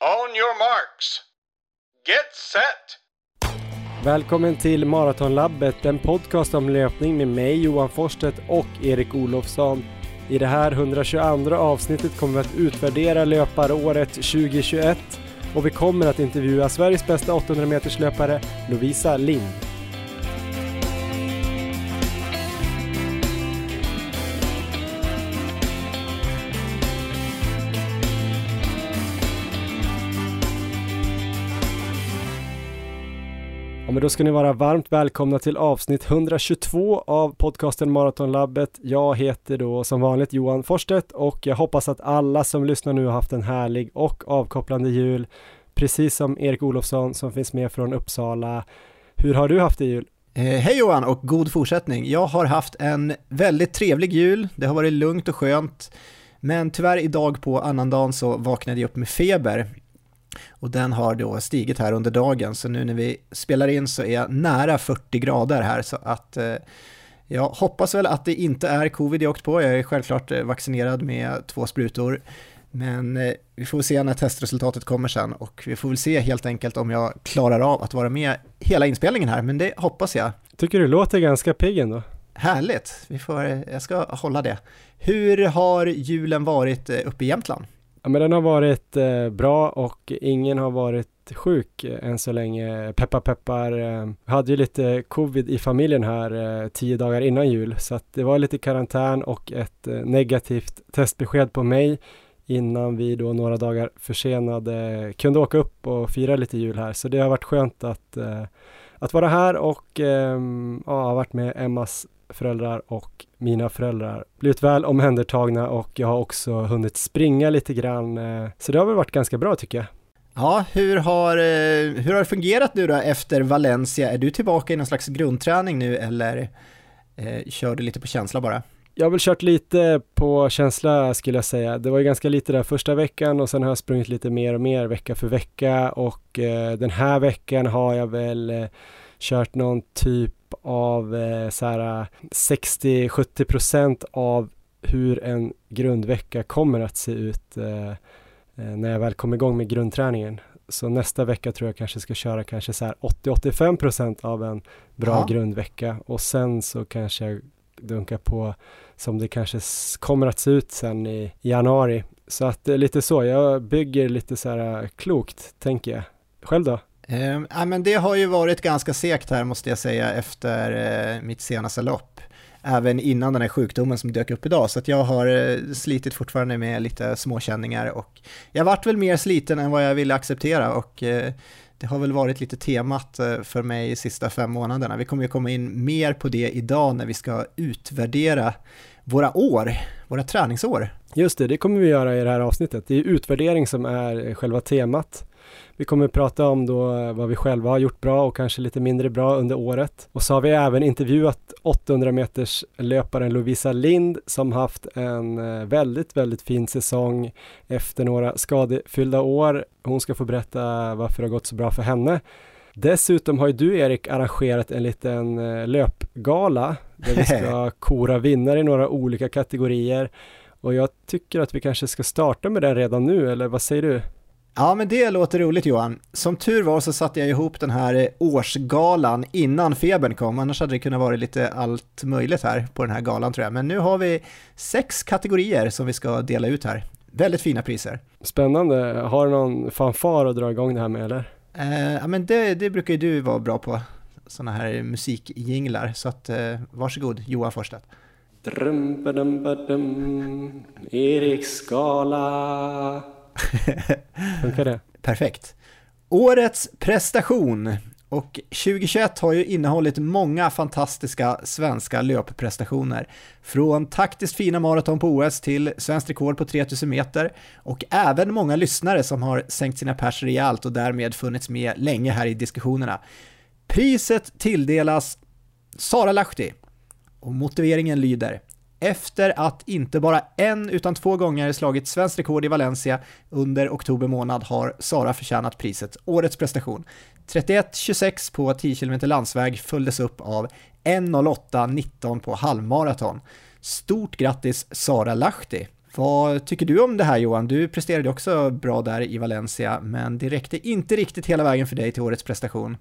On your marks. Get set! Välkommen till Maratonlabbet, en podcast om löpning med mig Johan Forsstedt och Erik Olofsson. I det här 122 avsnittet kommer vi att utvärdera löparåret 2021 och vi kommer att intervjua Sveriges bästa 800 meters löpare Lovisa Lind. Men då ska ni vara varmt välkomna till avsnitt 122 av podcasten Maratonlabbet. Jag heter då som vanligt Johan Forsstedt och jag hoppas att alla som lyssnar nu har haft en härlig och avkopplande jul. Precis som Erik Olofsson som finns med från Uppsala. Hur har du haft det jul? Eh, hej Johan och god fortsättning. Jag har haft en väldigt trevlig jul. Det har varit lugnt och skönt. Men tyvärr idag på annandagen så vaknade jag upp med feber och den har då stigit här under dagen, så nu när vi spelar in så är jag nära 40 grader här, så att eh, jag hoppas väl att det inte är covid jag åkt på. Jag är självklart eh, vaccinerad med två sprutor. Men eh, vi får se när testresultatet kommer sen och vi får väl se helt enkelt om jag klarar av att vara med hela inspelningen här, men det hoppas jag. Tycker du låter ganska pigg ändå? Härligt, vi får, jag ska hålla det. Hur har julen varit uppe i Jämtland? Ja, men den har varit eh, bra och ingen har varit sjuk eh, än så länge. Peppar peppar. Eh, hade ju lite covid i familjen här eh, tio dagar innan jul så att det var lite karantän och ett eh, negativt testbesked på mig innan vi då några dagar försenade kunde åka upp och fira lite jul här. Så det har varit skönt att, eh, att vara här och ehm, ja, ha varit med Emmas föräldrar och mina föräldrar blivit väl omhändertagna och jag har också hunnit springa lite grann. Eh, så det har väl varit ganska bra tycker jag. Ja, hur har, eh, hur har det fungerat nu då efter Valencia? Är du tillbaka i någon slags grundträning nu eller eh, kör du lite på känsla bara? Jag har väl kört lite på känsla skulle jag säga. Det var ju ganska lite där första veckan och sen har jag sprungit lite mer och mer vecka för vecka och eh, den här veckan har jag väl eh, kört någon typ av eh, så här 60-70 procent av hur en grundvecka kommer att se ut eh, eh, när jag väl kommer igång med grundträningen. Så nästa vecka tror jag kanske ska köra kanske så här 80-85 procent av en bra ja. grundvecka och sen så kanske jag dunkar på som det kanske kommer att se ut sen i, i januari. Så att det är lite så, jag bygger lite så här klokt tänker jag. Själv då? Eh, ja, men det har ju varit ganska segt här måste jag säga efter eh, mitt senaste lopp. Även innan den här sjukdomen som dök upp idag. Så att jag har eh, slitit fortfarande med lite småkänningar och jag vart väl mer sliten än vad jag ville acceptera och eh, det har väl varit lite temat eh, för mig de sista fem månaderna. Vi kommer ju komma in mer på det idag när vi ska utvärdera våra år, våra träningsår. Just det, det kommer vi göra i det här avsnittet. Det är utvärdering som är själva temat. Vi kommer att prata om då eh, vad vi själva har gjort bra och kanske lite mindre bra under året. Och så har vi även intervjuat 800 meters löparen Lovisa Lind som haft en eh, väldigt, väldigt fin säsong efter några skadefyllda år. Hon ska få berätta varför det har gått så bra för henne. Dessutom har ju du Erik arrangerat en liten eh, löpgala där vi ska kora vinnare i några olika kategorier. Och jag tycker att vi kanske ska starta med den redan nu, eller vad säger du? Ja, men det låter roligt Johan. Som tur var så satte jag ihop den här årsgalan innan febern kom, annars hade det kunnat vara lite allt möjligt här på den här galan tror jag. Men nu har vi sex kategorier som vi ska dela ut här. Väldigt fina priser. Spännande. Har du någon fanfar att dra igång det här med eller? Eh, ja, men det, det brukar ju du vara bra på, sådana här musikjinglar. Så att eh, varsågod Johan Forsstedt. Eriks skala Funkar det? Perfekt. Årets prestation. Och 2021 har ju innehållit många fantastiska svenska löpprestationer. Från taktiskt fina maraton på OS till svenskt rekord på 3000 meter och även många lyssnare som har sänkt sina pers rejält och därmed funnits med länge här i diskussionerna. Priset tilldelas Sara Lahti och motiveringen lyder efter att inte bara en utan två gånger slagit svenskt rekord i Valencia under oktober månad har Sara förtjänat priset Årets prestation. 31.26 på 10 km landsväg följdes upp av 1.08.19 på halvmaraton. Stort grattis Sara Lahti! Vad tycker du om det här Johan? Du presterade också bra där i Valencia, men det räckte inte riktigt hela vägen för dig till årets prestation.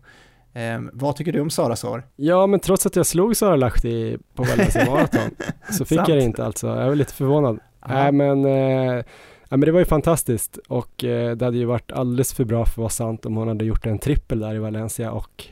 Eh, vad tycker du om Sara Sar? Ja, men trots att jag slog Sara Lahti på Valencia Marathon så fick jag det inte alltså. Jag var lite förvånad. Nej, äh, men, eh, ja, men det var ju fantastiskt och eh, det hade ju varit alldeles för bra för att vara sant om hon hade gjort en trippel där i Valencia och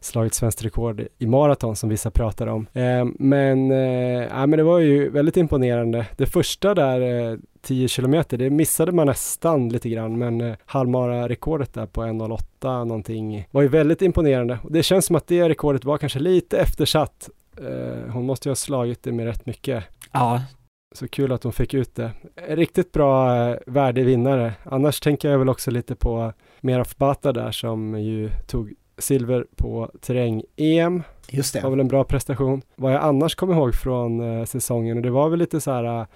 slagit svenskt rekord i maraton som vissa pratar om. Eh, men, eh, ja, men det var ju väldigt imponerande. Det första där, eh, 10 kilometer, det missade man nästan lite grann, men eh, halvmara-rekordet där på 1.08 någonting var ju väldigt imponerande. Det känns som att det rekordet var kanske lite eftersatt. Eh, hon måste ju ha slagit det med rätt mycket. Ja, så kul att hon fick ut det. Riktigt bra eh, värdig vinnare. Annars tänker jag väl också lite på Meraf Bata där som ju tog silver på terräng-EM. Just det. var väl en bra prestation. Vad jag annars kommer ihåg från eh, säsongen, och det var väl lite så här eh,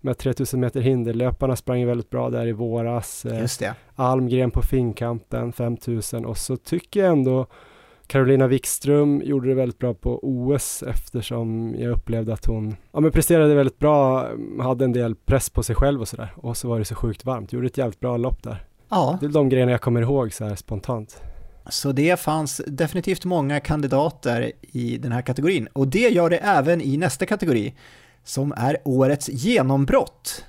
med 3000 meter hinderlöparna sprang väldigt bra där i våras. Eh, Just det. Almgren på finkampen 5000 och så tycker jag ändå Carolina Wikström gjorde det väldigt bra på OS eftersom jag upplevde att hon ja, men presterade väldigt bra, hade en del press på sig själv och sådär och så var det så sjukt varmt, gjorde ett jävligt bra lopp där. Ja. Det är de grejerna jag kommer ihåg så här spontant. Så det fanns definitivt många kandidater i den här kategorin och det gör det även i nästa kategori som är årets genombrott.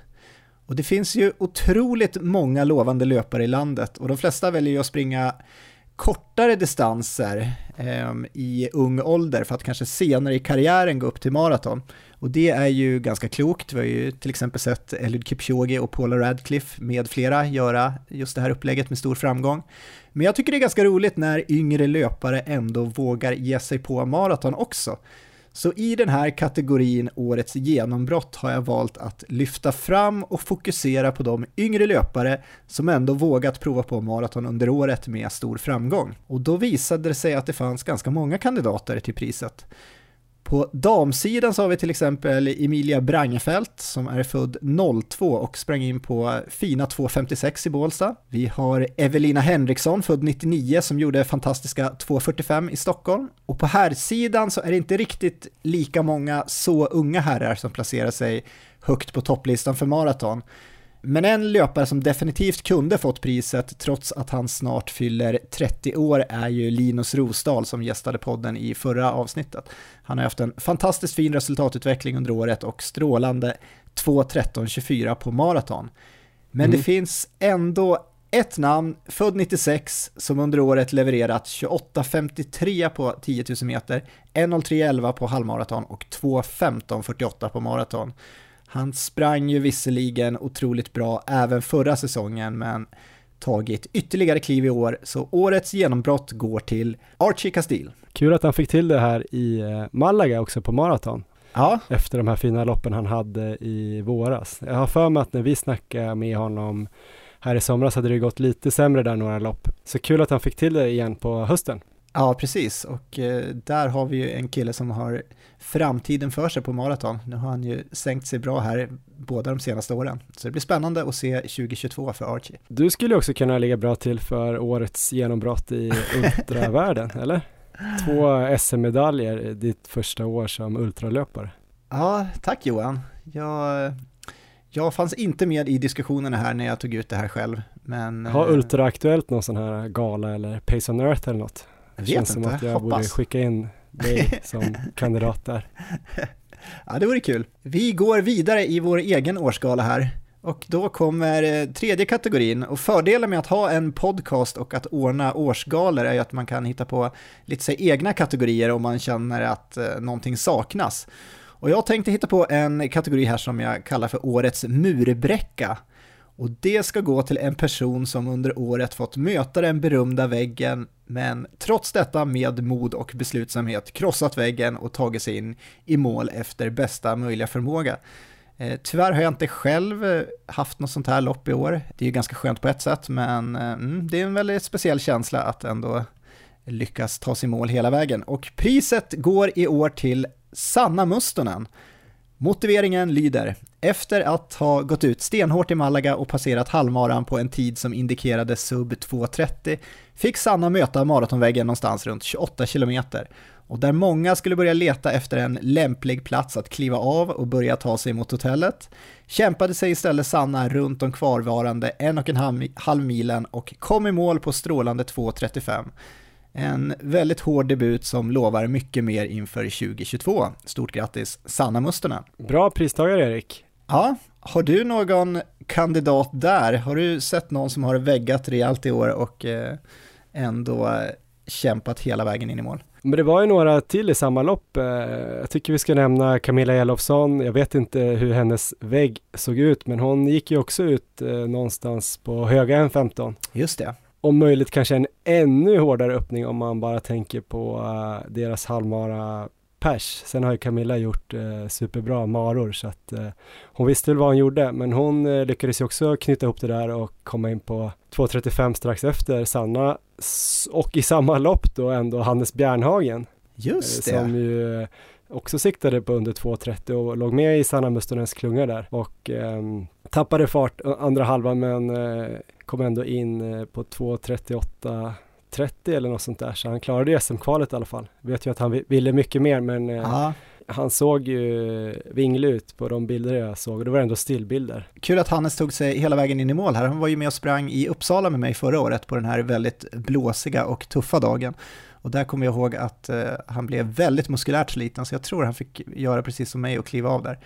Och det finns ju otroligt många lovande löpare i landet och de flesta väljer ju att springa kortare distanser eh, i ung ålder för att kanske senare i karriären gå upp till maraton. Och det är ju ganska klokt. Vi har ju till exempel sett Eliud Kipchoge och Paula Radcliffe med flera göra just det här upplägget med stor framgång. Men jag tycker det är ganska roligt när yngre löpare ändå vågar ge sig på maraton också. Så i den här kategorin Årets genombrott har jag valt att lyfta fram och fokusera på de yngre löpare som ändå vågat prova på maraton under året med stor framgång. Och då visade det sig att det fanns ganska många kandidater till priset. På damsidan så har vi till exempel Emilia Brangefelt som är född 02 och sprang in på fina 2.56 i Bålsta. Vi har Evelina Henriksson, född 99, som gjorde fantastiska 2.45 i Stockholm. Och på herrsidan så är det inte riktigt lika många så unga herrar som placerar sig högt på topplistan för maraton. Men en löpare som definitivt kunde fått priset trots att han snart fyller 30 år är ju Linus Rosdahl som gästade podden i förra avsnittet. Han har haft en fantastiskt fin resultatutveckling under året och strålande 2.13.24 på maraton. Men mm. det finns ändå ett namn, född 96, som under året levererat 28.53 på 10 000 meter, 1.03.11 på halvmaraton och 2.15.48 på maraton. Han sprang ju visserligen otroligt bra även förra säsongen, men tagit ytterligare kliv i år, så årets genombrott går till Archie Castile. Kul att han fick till det här i eh, Malaga också på maraton. Ja. Efter de här fina loppen han hade i våras. Jag har för mig att när vi snackade med honom här i somras hade det gått lite sämre där några lopp. Så kul att han fick till det igen på hösten. Ja, precis. Och eh, där har vi ju en kille som har framtiden för sig på maraton. Nu har han ju sänkt sig bra här båda de senaste åren. Så det blir spännande att se 2022 för Archie. Du skulle också kunna ligga bra till för årets genombrott i ultravärlden, eller? Två SM-medaljer ditt första år som ultralöpare. Ja, tack Johan. Jag, jag fanns inte med i diskussionerna här när jag tog ut det här själv. Men, har eh, Ultra Aktuellt någon sån här gala eller Pace on Earth eller något? Jag vet Känns inte, som att jag hoppas. borde skicka in dig som kandidat där. Ja, det vore kul. Vi går vidare i vår egen årsgala här. Och då kommer eh, tredje kategorin och fördelen med att ha en podcast och att ordna årsgalor är ju att man kan hitta på lite så egna kategorier om man känner att eh, någonting saknas. Och jag tänkte hitta på en kategori här som jag kallar för årets murbräcka. Och det ska gå till en person som under året fått möta den berömda väggen, men trots detta med mod och beslutsamhet krossat väggen och tagit sig in i mål efter bästa möjliga förmåga. Eh, tyvärr har jag inte själv eh, haft något sånt här lopp i år. Det är ju ganska skönt på ett sätt, men eh, mm, det är en väldigt speciell känsla att ändå lyckas ta sig i mål hela vägen. Och priset går i år till Sanna Mustonen Motiveringen lyder, efter att ha gått ut stenhårt i Malaga och passerat halvmaran på en tid som indikerade sub 2.30 fick Sanna möta maratonväggen någonstans runt 28 km och där många skulle börja leta efter en lämplig plats att kliva av och börja ta sig mot hotellet, kämpade sig istället Sanna runt de kvarvarande en och en halv milen och kom i mål på strålande 2.35. En väldigt hård debut som lovar mycket mer inför 2022. Stort grattis Sanna Mustonen! Bra pristagare Erik! Ja, har du någon kandidat där? Har du sett någon som har väggat rejält i år och eh, ändå kämpat hela vägen in i mål? Men det var ju några till i samma lopp. Eh, jag tycker vi ska nämna Camilla Elofsson. Jag vet inte hur hennes vägg såg ut, men hon gick ju också ut eh, någonstans på höga N15. Just det. Om möjligt kanske en ännu hårdare öppning om man bara tänker på uh, deras halvmara pers. Sen har ju Camilla gjort uh, superbra maror så att uh, hon visste väl vad hon gjorde men hon lyckades ju också knyta ihop det där och komma in på 2.35 strax efter Sanna och i samma lopp då ändå Hannes Bjärnhagen. Just det. Som ju också siktade på under 2.30 och låg med i Sanna Mustonens klunga där och um, tappade fart andra halvan men kom ändå in eh, på 2.38 30 eller något sånt där, så han klarade ju SM-kvalet i alla fall. Vet ju att han ville mycket mer, men eh, Aha. han såg ju vinglig ut på de bilder jag såg och det var ändå stillbilder. Kul att Hannes tog sig hela vägen in i mål här. Han var ju med och sprang i Uppsala med mig förra året på den här väldigt blåsiga och tuffa dagen. Och där kommer jag ihåg att uh, han blev väldigt muskulärt sliten, så jag tror han fick göra precis som mig och kliva av där.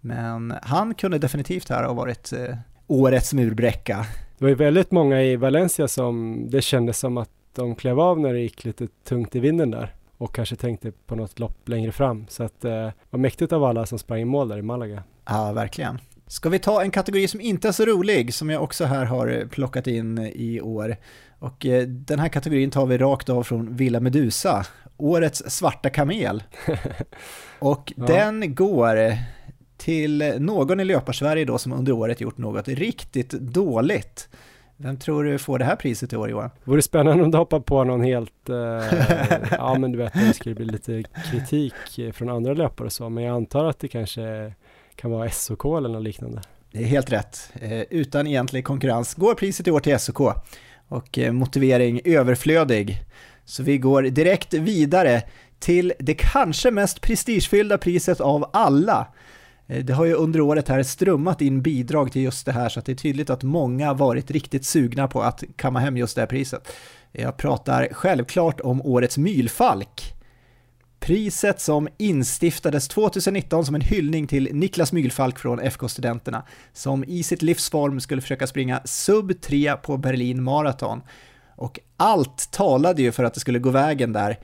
Men han kunde definitivt här ha varit uh, årets murbräcka det var ju väldigt många i Valencia som det kändes som att de klev av när det gick lite tungt i vinden där och kanske tänkte på något lopp längre fram. Så att det eh, var mäktigt av alla som sprang i mål där i Malaga. Ja, verkligen. Ska vi ta en kategori som inte är så rolig, som jag också här har plockat in i år. Och eh, den här kategorin tar vi rakt av från Villa Medusa, årets svarta kamel. Och ja. den går till någon i Löparsverige då som under året gjort något riktigt dåligt. Vem tror du får det här priset i år Johan? Vore spännande om du hoppar på någon helt, eh, ja men du vet det skulle bli lite kritik från andra löpare och så, men jag antar att det kanske kan vara SOK eller något liknande. Det är helt rätt. Eh, utan egentlig konkurrens går priset i år till SOK och eh, motivering överflödig. Så vi går direkt vidare till det kanske mest prestigefyllda priset av alla, Eh, det har ju under året här strömmat in bidrag till just det här så att det är tydligt att många varit riktigt sugna på att kamma hem just det här priset. Jag pratar självklart om årets mylfalk. Priset som instiftades 2019 som en hyllning till Niklas Mylfalk från FK-studenterna som i sitt livsform skulle försöka springa sub 3 på Berlin Marathon. Och allt talade ju för att det skulle gå vägen där.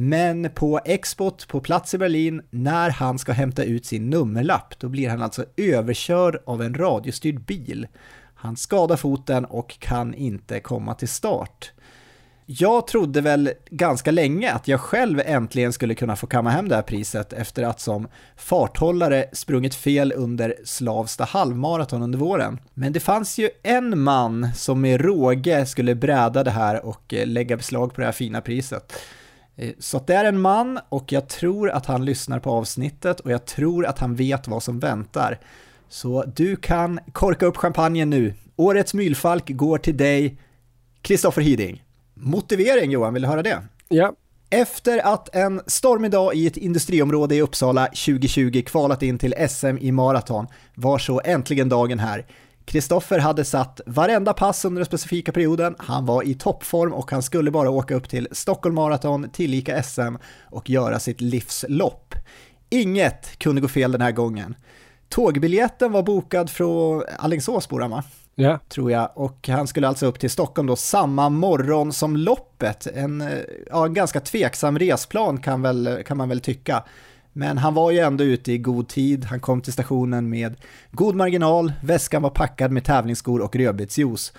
Men på Expot på plats i Berlin, när han ska hämta ut sin nummerlapp, då blir han alltså överkörd av en radiostyrd bil. Han skadar foten och kan inte komma till start. Jag trodde väl ganska länge att jag själv äntligen skulle kunna få kamma hem det här priset efter att som farthållare sprungit fel under Slavsta halvmaraton under våren. Men det fanns ju en man som med råge skulle bräda det här och eh, lägga beslag på det här fina priset. Eh, så det är en man och jag tror att han lyssnar på avsnittet och jag tror att han vet vad som väntar. Så du kan korka upp champagnen nu. Årets mylfalk går till dig, Kristoffer Hiding. Motivering Johan, vill du höra det? Ja. Efter att en stormig dag i ett industriområde i Uppsala 2020 kvalat in till SM i maraton var så äntligen dagen här. Kristoffer hade satt varenda pass under den specifika perioden, han var i toppform och han skulle bara åka upp till Stockholm Marathon, tillika SM och göra sitt livslopp. Inget kunde gå fel den här gången. Tågbiljetten var bokad från Alingsås bor han va? Ja. Tror jag, och han skulle alltså upp till Stockholm då samma morgon som loppet. En, ja, en ganska tveksam resplan kan, väl, kan man väl tycka. Men han var ju ändå ute i god tid, han kom till stationen med god marginal, väskan var packad med tävlingsskor och rödbetsjuice.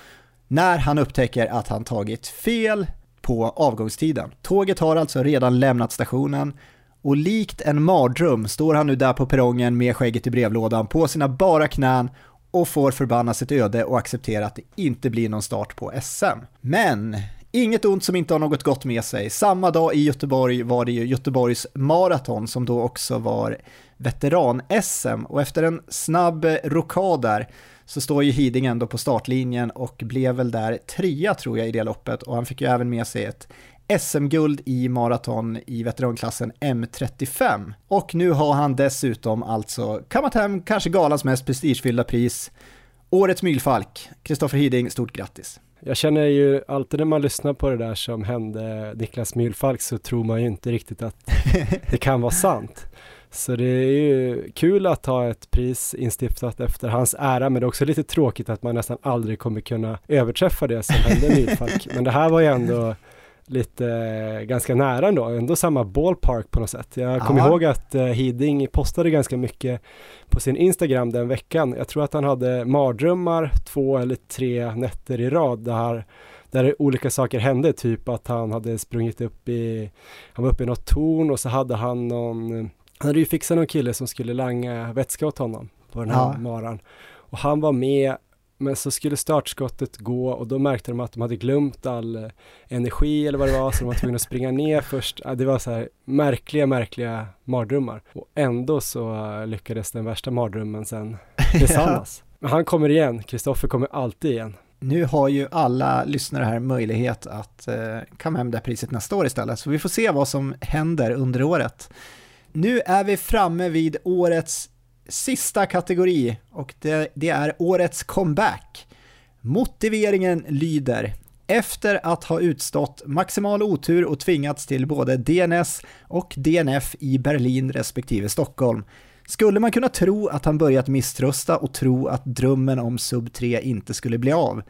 När han upptäcker att han tagit fel på avgångstiden. Tåget har alltså redan lämnat stationen och likt en mardröm står han nu där på perrongen med skägget i brevlådan på sina bara knän och får förbanna sitt öde och acceptera att det inte blir någon start på SM. Men Inget ont som inte har något gott med sig. Samma dag i Göteborg var det ju Göteborgs maraton som då också var veteran-SM och efter en snabb rokad där så står ju Hiding ändå på startlinjen och blev väl där trea tror jag i det loppet och han fick ju även med sig ett SM-guld i maraton i veteranklassen M35. Och nu har han dessutom alltså kammat hem kanske galans mest prestigefyllda pris, Årets Mylfalk. Kristoffer Hiding, stort grattis! Jag känner ju alltid när man lyssnar på det där som hände Niklas Mylfalk så tror man ju inte riktigt att det kan vara sant. Så det är ju kul att ha ett pris instiftat efter hans ära, men det är också lite tråkigt att man nästan aldrig kommer kunna överträffa det som hände Mylfalk. Men det här var ju ändå lite ganska nära ändå, ändå samma ballpark på något sätt. Jag kommer ihåg att uh, Hiding postade ganska mycket på sin Instagram den veckan. Jag tror att han hade mardrömmar två eller tre nätter i rad där, där olika saker hände, typ att han hade sprungit upp i, han var uppe i något torn och så hade han någon, han hade ju fixat någon kille som skulle langa vätska åt honom på den här ja. maran. Och han var med men så skulle startskottet gå och då märkte de att de hade glömt all eh, energi eller vad det var, så de var tvungna att springa ner först. Det var så här märkliga, märkliga mardrömmar. Och ändå så eh, lyckades den värsta mardrömmen sen besannas. ja. Men han kommer igen, Kristoffer kommer alltid igen. Nu har ju alla lyssnare här möjlighet att eh, kamma hem det här priset nästa år istället, så vi får se vad som händer under året. Nu är vi framme vid årets sista kategori och det, det är årets comeback. Motiveringen lyder efter att ha utstått maximal otur och tvingats till både DNS och DNF i Berlin respektive Stockholm skulle man kunna tro att han börjat misströsta och tro att drömmen om sub 3 inte skulle bli av.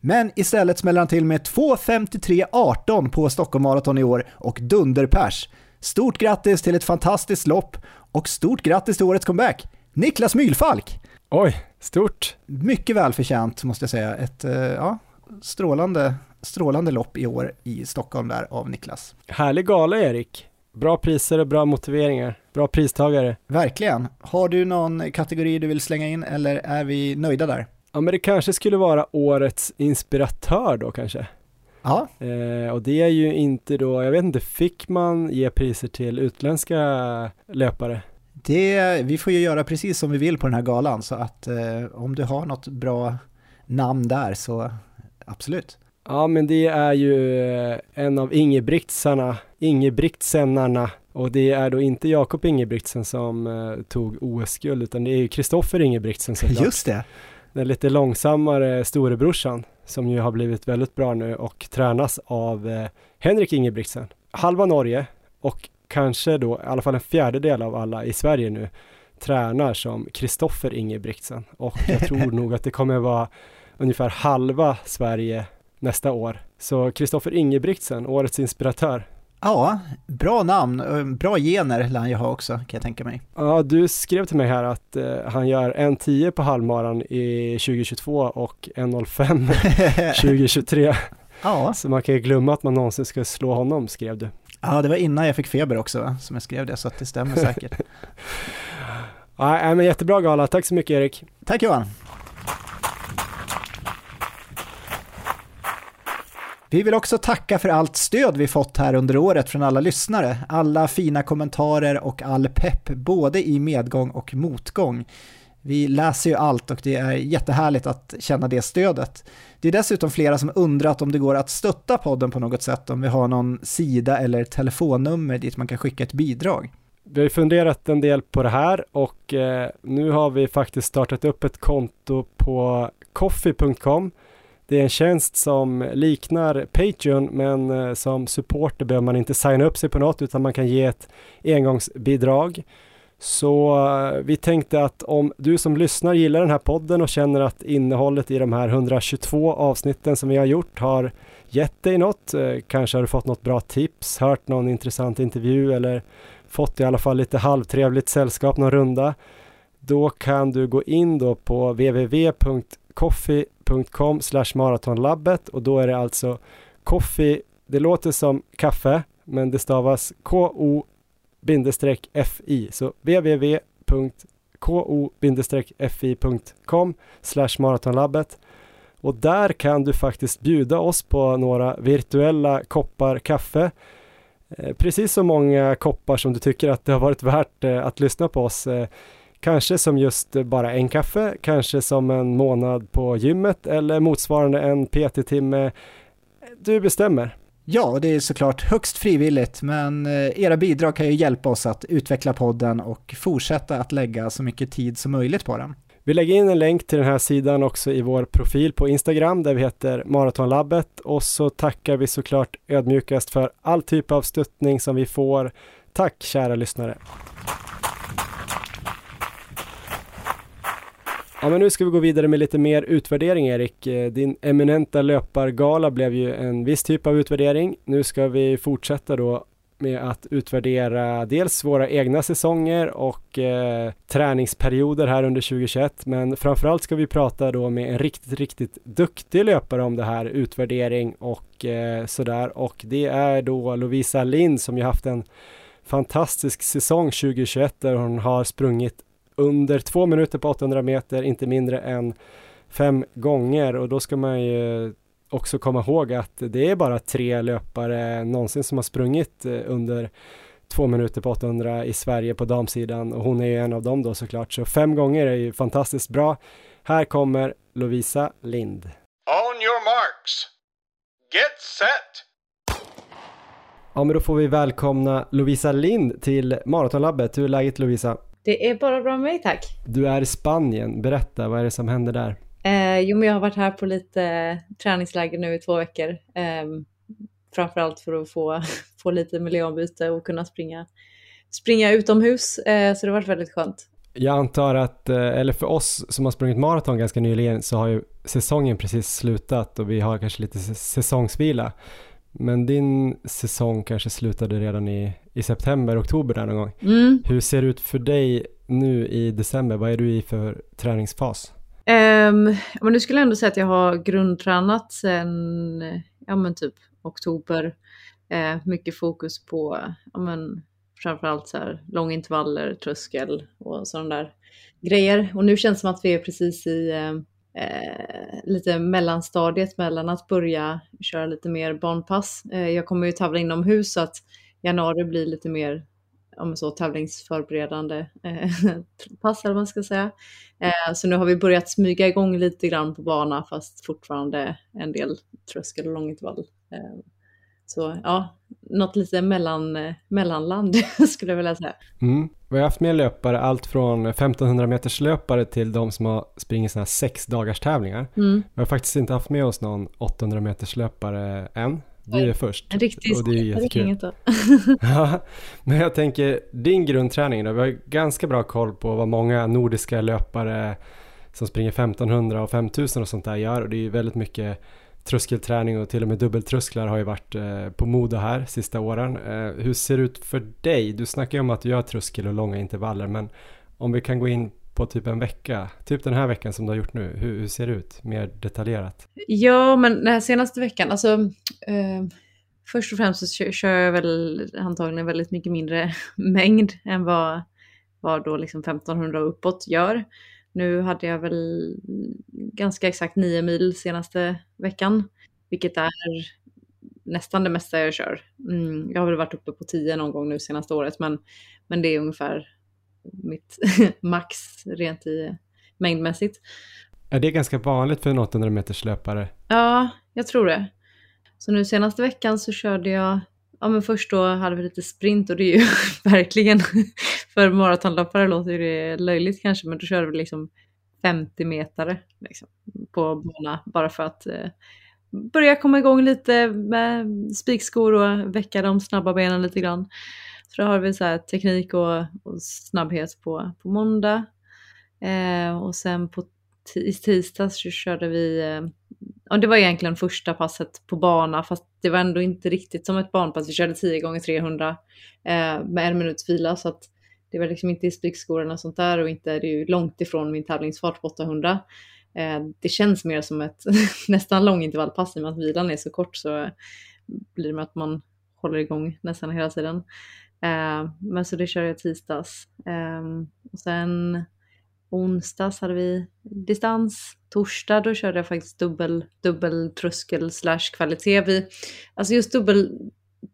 Men istället smäller han till med 2.53.18 på Stockholm Marathon i år och dunderpers. Stort grattis till ett fantastiskt lopp och stort grattis till årets comeback! Niklas Mylfalk! Oj, stort! Mycket välförtjänt måste jag säga. Ett eh, ja, strålande, strålande lopp i år i Stockholm där av Niklas. Härlig gala Erik! Bra priser och bra motiveringar. Bra pristagare. Verkligen. Har du någon kategori du vill slänga in eller är vi nöjda där? Ja, men det kanske skulle vara årets inspiratör då kanske. Ja. Eh, och det är ju inte då, jag vet inte, fick man ge priser till utländska löpare? Det, vi får ju göra precis som vi vill på den här galan, så att eh, om du har något bra namn där så absolut. Ja, men det är ju eh, en av Ingebrigtsarna, Ingebrigtsennarna och det är då inte Jakob Ingebrigtsen som eh, tog OS-guld utan det är ju Kristoffer Ingebrigtsen såklart. Just det! Den lite långsammare storebrorsan som ju har blivit väldigt bra nu och tränas av eh, Henrik Ingebrigtsen. Halva Norge och kanske då i alla fall en fjärdedel av alla i Sverige nu tränar som Kristoffer Ingebrigtsen och jag tror nog att det kommer vara ungefär halva Sverige nästa år. Så Kristoffer Ingebrigtsen, årets inspiratör. Ja, bra namn, bra gener lär han ju ha också kan jag tänka mig. Ja, du skrev till mig här att eh, han gör en 10 på halvmaran i 2022 och en 05 2023. Ja. Så man kan ju glömma att man någonsin ska slå honom, skrev du. Ja, det var innan jag fick feber också som jag skrev det, så att det stämmer säkert. ja, men jättebra gala, tack så mycket Erik. Tack Johan. Vi vill också tacka för allt stöd vi fått här under året från alla lyssnare. Alla fina kommentarer och all pepp, både i medgång och motgång. Vi läser ju allt och det är jättehärligt att känna det stödet. Det är dessutom flera som undrat om det går att stötta podden på något sätt, om vi har någon sida eller telefonnummer dit man kan skicka ett bidrag. Vi har funderat en del på det här och eh, nu har vi faktiskt startat upp ett konto på coffee.com. Det är en tjänst som liknar Patreon men eh, som supporter behöver man inte signa upp sig på något utan man kan ge ett engångsbidrag. Så eh, vi tänkte att om du som lyssnar gillar den här podden och känner att innehållet i de här 122 avsnitten som vi har gjort har gett dig något, eh, kanske har du fått något bra tips, hört någon intressant intervju eller fått i alla fall lite halvtrevligt sällskap någon runda, då kan du gå in då på patreon.com maratonlabbet och då är det alltså coffee, det låter som kaffe, men det stavas K-O fi så www.ko-fi.com maratonlabbet och där kan du faktiskt bjuda oss på några virtuella koppar kaffe. Eh, precis så många koppar som du tycker att det har varit värt eh, att lyssna på oss. Eh, Eh, kanske som just bara en kaffe, kanske som en månad på gymmet eller motsvarande en PT-timme. Du bestämmer. Ja, det är såklart högst frivilligt, men era bidrag kan ju hjälpa oss att utveckla podden och fortsätta att lägga så mycket tid som möjligt på den. Vi lägger in en länk till den här sidan också i vår profil på Instagram där vi heter Maratonlabbet och så tackar vi såklart ödmjukast för all typ av stöttning som vi får. Tack kära lyssnare! Ja, men nu ska vi gå vidare med lite mer utvärdering Erik. Eh, din eminenta löpargala blev ju en viss typ av utvärdering. Nu ska vi fortsätta då med att utvärdera dels våra egna säsonger och eh, träningsperioder här under 2021 men framförallt ska vi prata då med en riktigt, riktigt duktig löpare om det här utvärdering och eh, sådär och det är då Lovisa Lind som ju haft en fantastisk säsong 2021 där hon har sprungit under två minuter på 800 meter, inte mindre än fem gånger och då ska man ju också komma ihåg att det är bara tre löpare någonsin som har sprungit eh, under två minuter på 800 i Sverige på damsidan och hon är ju en av dem då såklart. Så fem gånger är ju fantastiskt bra. Här kommer Lovisa Lind. On your marks. Get set. Ja, men då får vi välkomna Lovisa Lind till Maratonlabbet. Hur är läget Lovisa? Det är bara bra med mig tack. Du är i Spanien. Berätta, vad är det som händer där? Eh, jo, men jag har varit här på lite träningsläger nu i två veckor. Eh, framförallt för att få, få lite miljöombyte och kunna springa, springa utomhus. Eh, så det har varit väldigt skönt. Jag antar att, eh, eller för oss som har sprungit maraton ganska nyligen så har ju säsongen precis slutat och vi har kanske lite säsongsvila. Men din säsong kanske slutade redan i, i september, oktober där någon gång. Mm. Hur ser det ut för dig nu i december? Vad är du i för träningsfas? Um, men nu skulle jag ändå säga att jag har grundtränat sen ja, men typ oktober. Uh, mycket fokus på ja, men, framförallt så här, långintervaller, tröskel och sådana där grejer. Och nu känns det som att vi är precis i Eh, lite mellanstadiet mellan att börja köra lite mer barnpass. Eh, jag kommer ju tävla inomhus så att januari blir lite mer om så, tävlingsförberedande eh, pass eller vad man ska säga. Eh, så nu har vi börjat smyga igång lite grann på bana fast fortfarande en del tröskel och långintervall. Eh, så ja, något lite mellan, eh, mellanland skulle jag vilja säga. Mm. Vi har haft med löpare, allt från 1500 meters löpare till de som har springit sådana här sex dagars tävlingar. Mm. Vi har faktiskt inte haft med oss någon 800 meters löpare än. Du är först. En riktig och det är jättekul. ja, men jag tänker, din grundträning då? Vi har ganska bra koll på vad många nordiska löpare som springer 1500 och 5000 och sånt där gör och det är ju väldigt mycket tröskelträning och till och med dubbeltrösklar har ju varit eh, på mode här sista åren. Eh, hur ser det ut för dig? Du snackar ju om att du gör tröskel och långa intervaller men om vi kan gå in på typ en vecka, typ den här veckan som du har gjort nu, hur, hur ser det ut mer detaljerat? Ja, men den här senaste veckan, alltså eh, först och främst så kör jag väl antagligen väldigt mycket mindre mängd än vad, vad då liksom 1500 uppåt gör. Nu hade jag väl ganska exakt 9 mil senaste veckan, vilket är nästan det mesta jag kör. Mm, jag har väl varit uppe på 10 någon gång nu senaste året, men, men det är ungefär mitt max rent i mängdmässigt. Är det ganska vanligt för en 800 meters löpare? Ja, jag tror det. Så nu senaste veckan så körde jag, ja men först då hade vi lite sprint och det är ju verkligen, för maratonlöpare låter det löjligt kanske, men då körde vi liksom 50 meter liksom, på bana bara för att eh, börja komma igång lite med spikskor och väcka de snabba benen lite grann. Så då har vi så här teknik och, och snabbhet på, på måndag. Eh, och sen på i tisdags så körde vi, och ja det var egentligen första passet på bana fast det var ändå inte riktigt som ett barnpass. Vi körde 10 gånger 300 eh, med en minuts vila så att det var liksom inte i sprickskorna och sånt där och inte, det är ju långt ifrån min tävlingsfart på 800. Eh, det känns mer som ett nästan långintervallpass i och med att vilan är så kort så blir det med att man håller igång nästan hela tiden. Eh, men så det kör jag tisdags. Ehm, och sen onsdags hade vi distans. Torsdag då körde jag faktiskt dubbel, dubbel tröskel slash kvalitet. Vi, alltså just dubbel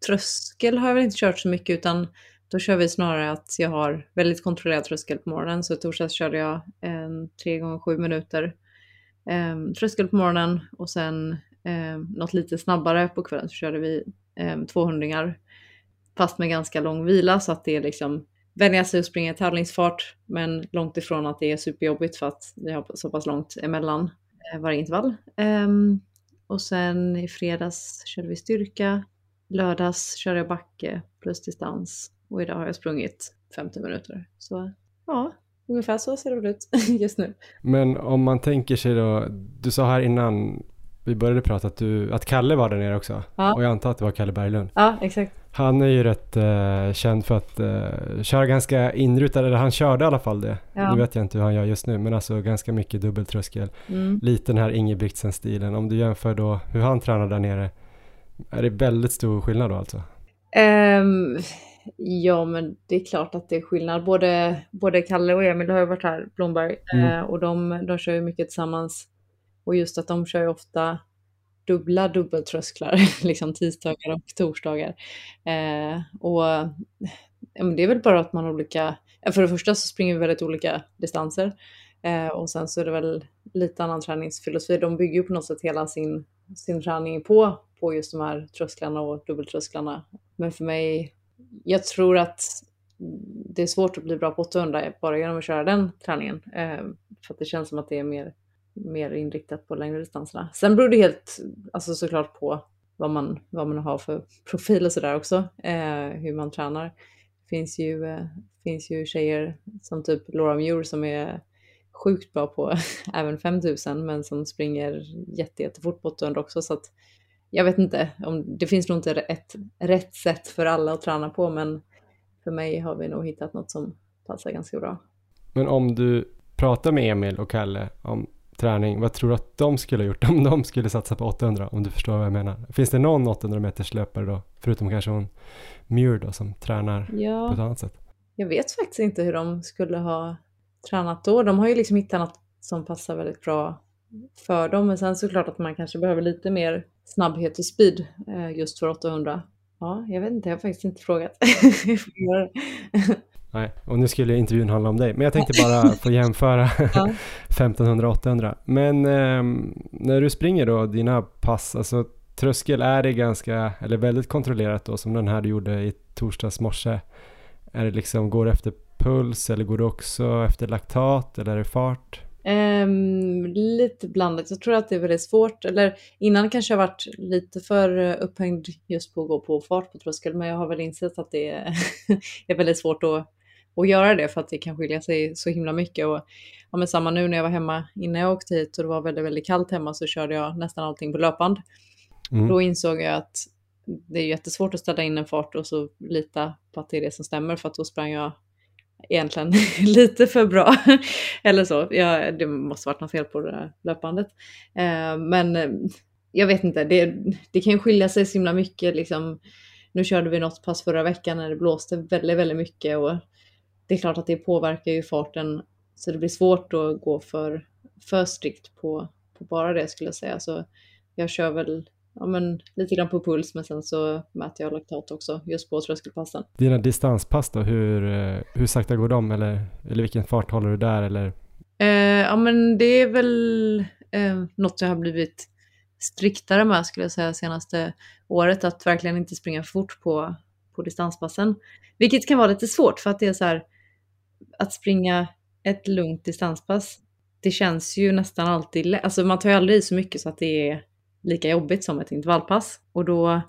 tröskel har jag väl inte kört så mycket utan då kör vi snarare att jag har väldigt kontrollerad tröskel på morgonen. Så i torsdags körde jag eh, en 3 gånger 7 minuter eh, tröskel på morgonen och sen eh, något lite snabbare på kvällen så körde vi eh, 200 fast med ganska lång vila så att det är liksom vänja sig att springa i tävlingsfart men långt ifrån att det är superjobbigt för att vi har så pass långt emellan eh, varje intervall. Um, och sen i fredags körde vi styrka, lördags körde jag backe plus distans och idag har jag sprungit 50 minuter. Så ja, ungefär så ser det ut just nu. Men om man tänker sig då, du sa här innan vi började prata att, du, att Kalle var där nere också. Ja. Och jag antar att det var Kalle Berglund. Ja, exakt. Han är ju rätt uh, känd för att uh, köra ganska inrutad, eller han körde i alla fall det. Ja. Nu vet jag inte hur han gör just nu, men alltså ganska mycket dubbeltröskel. Mm. Lite den här Ingebrigtsen-stilen. Om du jämför då hur han tränar där nere, är det väldigt stor skillnad då alltså? Um, ja, men det är klart att det är skillnad. Både, både Kalle och Emil har ju varit här, Blomberg, mm. uh, och de, de kör ju mycket tillsammans. Och just att de kör ju ofta dubbla dubbeltrösklar, liksom tisdagar och torsdagar. Eh, och ja, det är väl bara att man har olika, för det första så springer vi väldigt olika distanser eh, och sen så är det väl lite annan träningsfilosofi. De bygger ju på något sätt hela sin, sin träning på, på just de här trösklarna och dubbeltrösklarna. Men för mig, jag tror att det är svårt att bli bra på 800 bara genom att köra den träningen. Eh, för att det känns som att det är mer mer inriktat på längre distanserna. Sen beror det helt, alltså såklart på vad man, vad man har för profil och sådär också, eh, hur man tränar. Det finns ju, eh, finns ju tjejer som typ Laura Muir som är sjukt bra på även 5000 men som springer jätte, jättefort på 800 också så att jag vet inte, om, det finns nog inte ett rätt sätt för alla att träna på men för mig har vi nog hittat något som passar ganska bra. Men om du pratar med Emil och Kalle om träning, vad tror du att de skulle ha gjort om de skulle satsa på 800? Om du förstår vad jag menar. Finns det någon 800 meters löpare då, förutom kanske hon Muir då, som tränar ja, på ett annat sätt? Jag vet faktiskt inte hur de skulle ha tränat då. De har ju liksom hittat något som passar väldigt bra för dem. Men sen såklart att man kanske behöver lite mer snabbhet och speed eh, just för 800. Ja, jag vet inte, jag har faktiskt inte frågat. Nej, och nu skulle intervjun handla om dig. Men jag tänkte bara få jämföra 1500-800. Men eh, när du springer då dina pass, alltså tröskel är det ganska, eller väldigt kontrollerat då som den här du gjorde i torsdags morse. Är det liksom, går det efter puls eller går det också efter laktat eller är det fart? Um, lite blandat. Jag tror att det är väldigt svårt. Eller innan kanske jag varit lite för upphängd just på att gå på fart på tröskel. Men jag har väl insett att det är, är väldigt svårt att att göra det för att det kan skilja sig så himla mycket. Och, ja, men samma nu när jag var hemma innan jag åkte hit och det var väldigt, väldigt kallt hemma så körde jag nästan allting på löpband. Mm. Då insåg jag att det är jättesvårt att ställa in en fart och så lita på att det är det som stämmer för att då sprang jag egentligen lite för bra. Eller så, Ja, det måste varit något fel på det där löpbandet. Eh, men eh, jag vet inte, det, det kan ju skilja sig så himla mycket. Liksom, nu körde vi något pass förra veckan när det blåste väldigt, väldigt mycket och det är klart att det påverkar ju farten så det blir svårt att gå för, för strikt på, på bara det skulle jag säga. Så jag kör väl ja, men, lite grann på puls men sen så mäter jag laktat också just på tröskelpassen. Dina distanspass då, hur, hur sakta går de eller, eller vilken fart håller du där eller? Eh, ja men det är väl eh, något jag har blivit striktare med skulle jag säga senaste året, att verkligen inte springa för fort på, på distanspassen. Vilket kan vara lite svårt för att det är så här, att springa ett lugnt distanspass, det känns ju nästan alltid, alltså man tar ju aldrig i så mycket så att det är lika jobbigt som ett intervallpass. Och då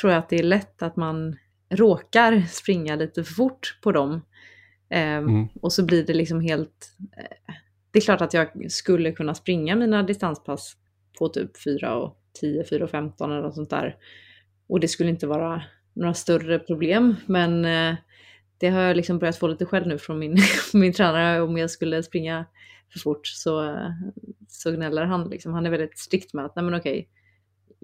tror jag att det är lätt att man råkar springa lite för fort på dem. Eh, mm. Och så blir det liksom helt... Eh, det är klart att jag skulle kunna springa mina distanspass på typ 4 och 10, 4 och 15 eller något sånt där. Och det skulle inte vara några större problem, men eh, det har jag liksom börjat få lite skäll nu från min, min tränare om jag skulle springa för fort så, så gnäller han. Liksom. Han är väldigt strikt med att nej men okej,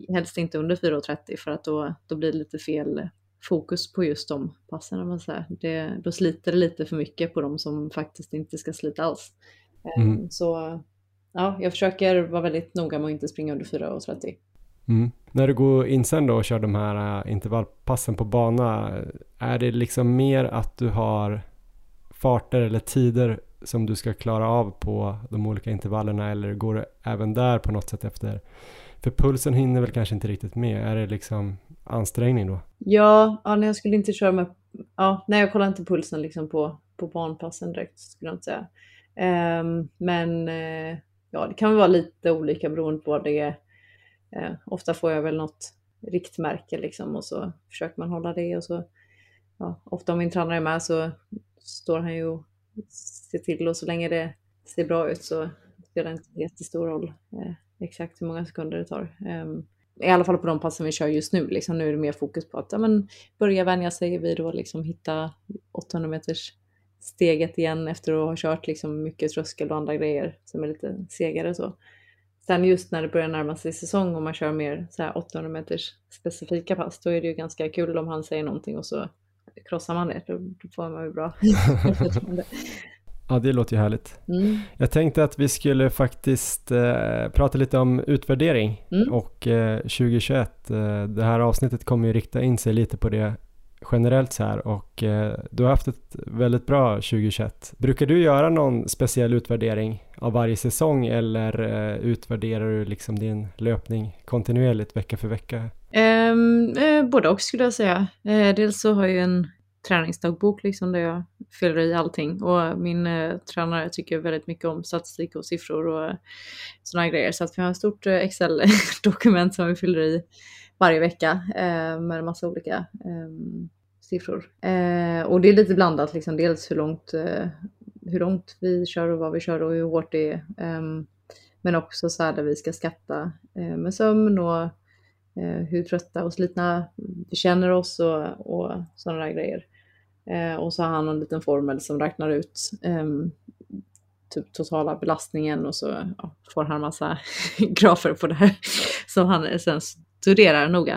helst inte under 4.30 för att då, då blir det lite fel, fokus på just de passen. om Man säger. Det, då sliter det lite för mycket på de som faktiskt inte ska slita alls. Eh, Mm. Så ja, jag försöker vara väldigt noga med att inte springa under 4.30. Mm. När du går in sen då och kör de här äh, intervallpassen på bana, är det liksom mer att du har farter eller tider som du ska klara av på de olika intervallerna eller går det även där på något sätt efter? För pulsen hinner väl kanske inte riktigt med, är det liksom ansträngning då? Ja, ja jag skulle inte köra med... Ja, nej, jag kollar inte pulsen liksom på, på barnpassen direkt, skulle jag inte säga. Um, men uh, ja, det kan vara lite olika beroende på vad det är. Uh, ofta får jag väl något riktmärke liksom och så försöker man hålla det och så ja, ofta om min tränare är med så står han ju och se till och så länge det ser bra ut så spelar det inte jättestor roll eh, exakt hur många sekunder det tar. Ehm, I alla fall på de passen vi kör just nu. Liksom, nu är det mer fokus på att ja, men, börja vänja sig vid att liksom, hitta 800 meters steget igen efter att ha kört liksom, mycket tröskel och andra grejer som är lite segare. Så. Sen just när det börjar närma sig säsong och man kör mer så här 800 meters specifika pass, då är det ju ganska kul om han säger någonting och så krossar man det. Då, då får man ju bra. Ja, det låter ju härligt. mm. Jag tänkte att vi skulle faktiskt eh, prata lite om utvärdering Mm. och eh, 2021. Eh, det här avsnittet kommer ju rikta in sig lite på det generellt så här och eh, du har haft ett väldigt bra 2021. Brukar du göra någon speciell utvärdering av varje säsong eller eh, utvärderar du liksom din löpning kontinuerligt vecka för vecka? Um, eh, både och skulle jag säga. Eh, dels så har jag ju en träningsdagbok liksom där jag fyller i allting och min eh, tränare tycker väldigt mycket om statistik och siffror och sådana grejer så att vi har ett stort eh, Excel-dokument som vi fyller i varje vecka eh, med en massa olika ehm, siffror. Eh, och det är lite blandat liksom, dels hur långt, eh, hur långt vi kör och vad vi kör och hur hårt det är. Ehm, men också så här där vi ska skatta eh, med sömn och Eh, hur trötta och slitna vi känner oss och, och sådana där grejer. Eh, och så har han en liten formel som räknar ut ehm, typ totala belastningen och så ja, får han massa grafer på det här som han sen studerar noga.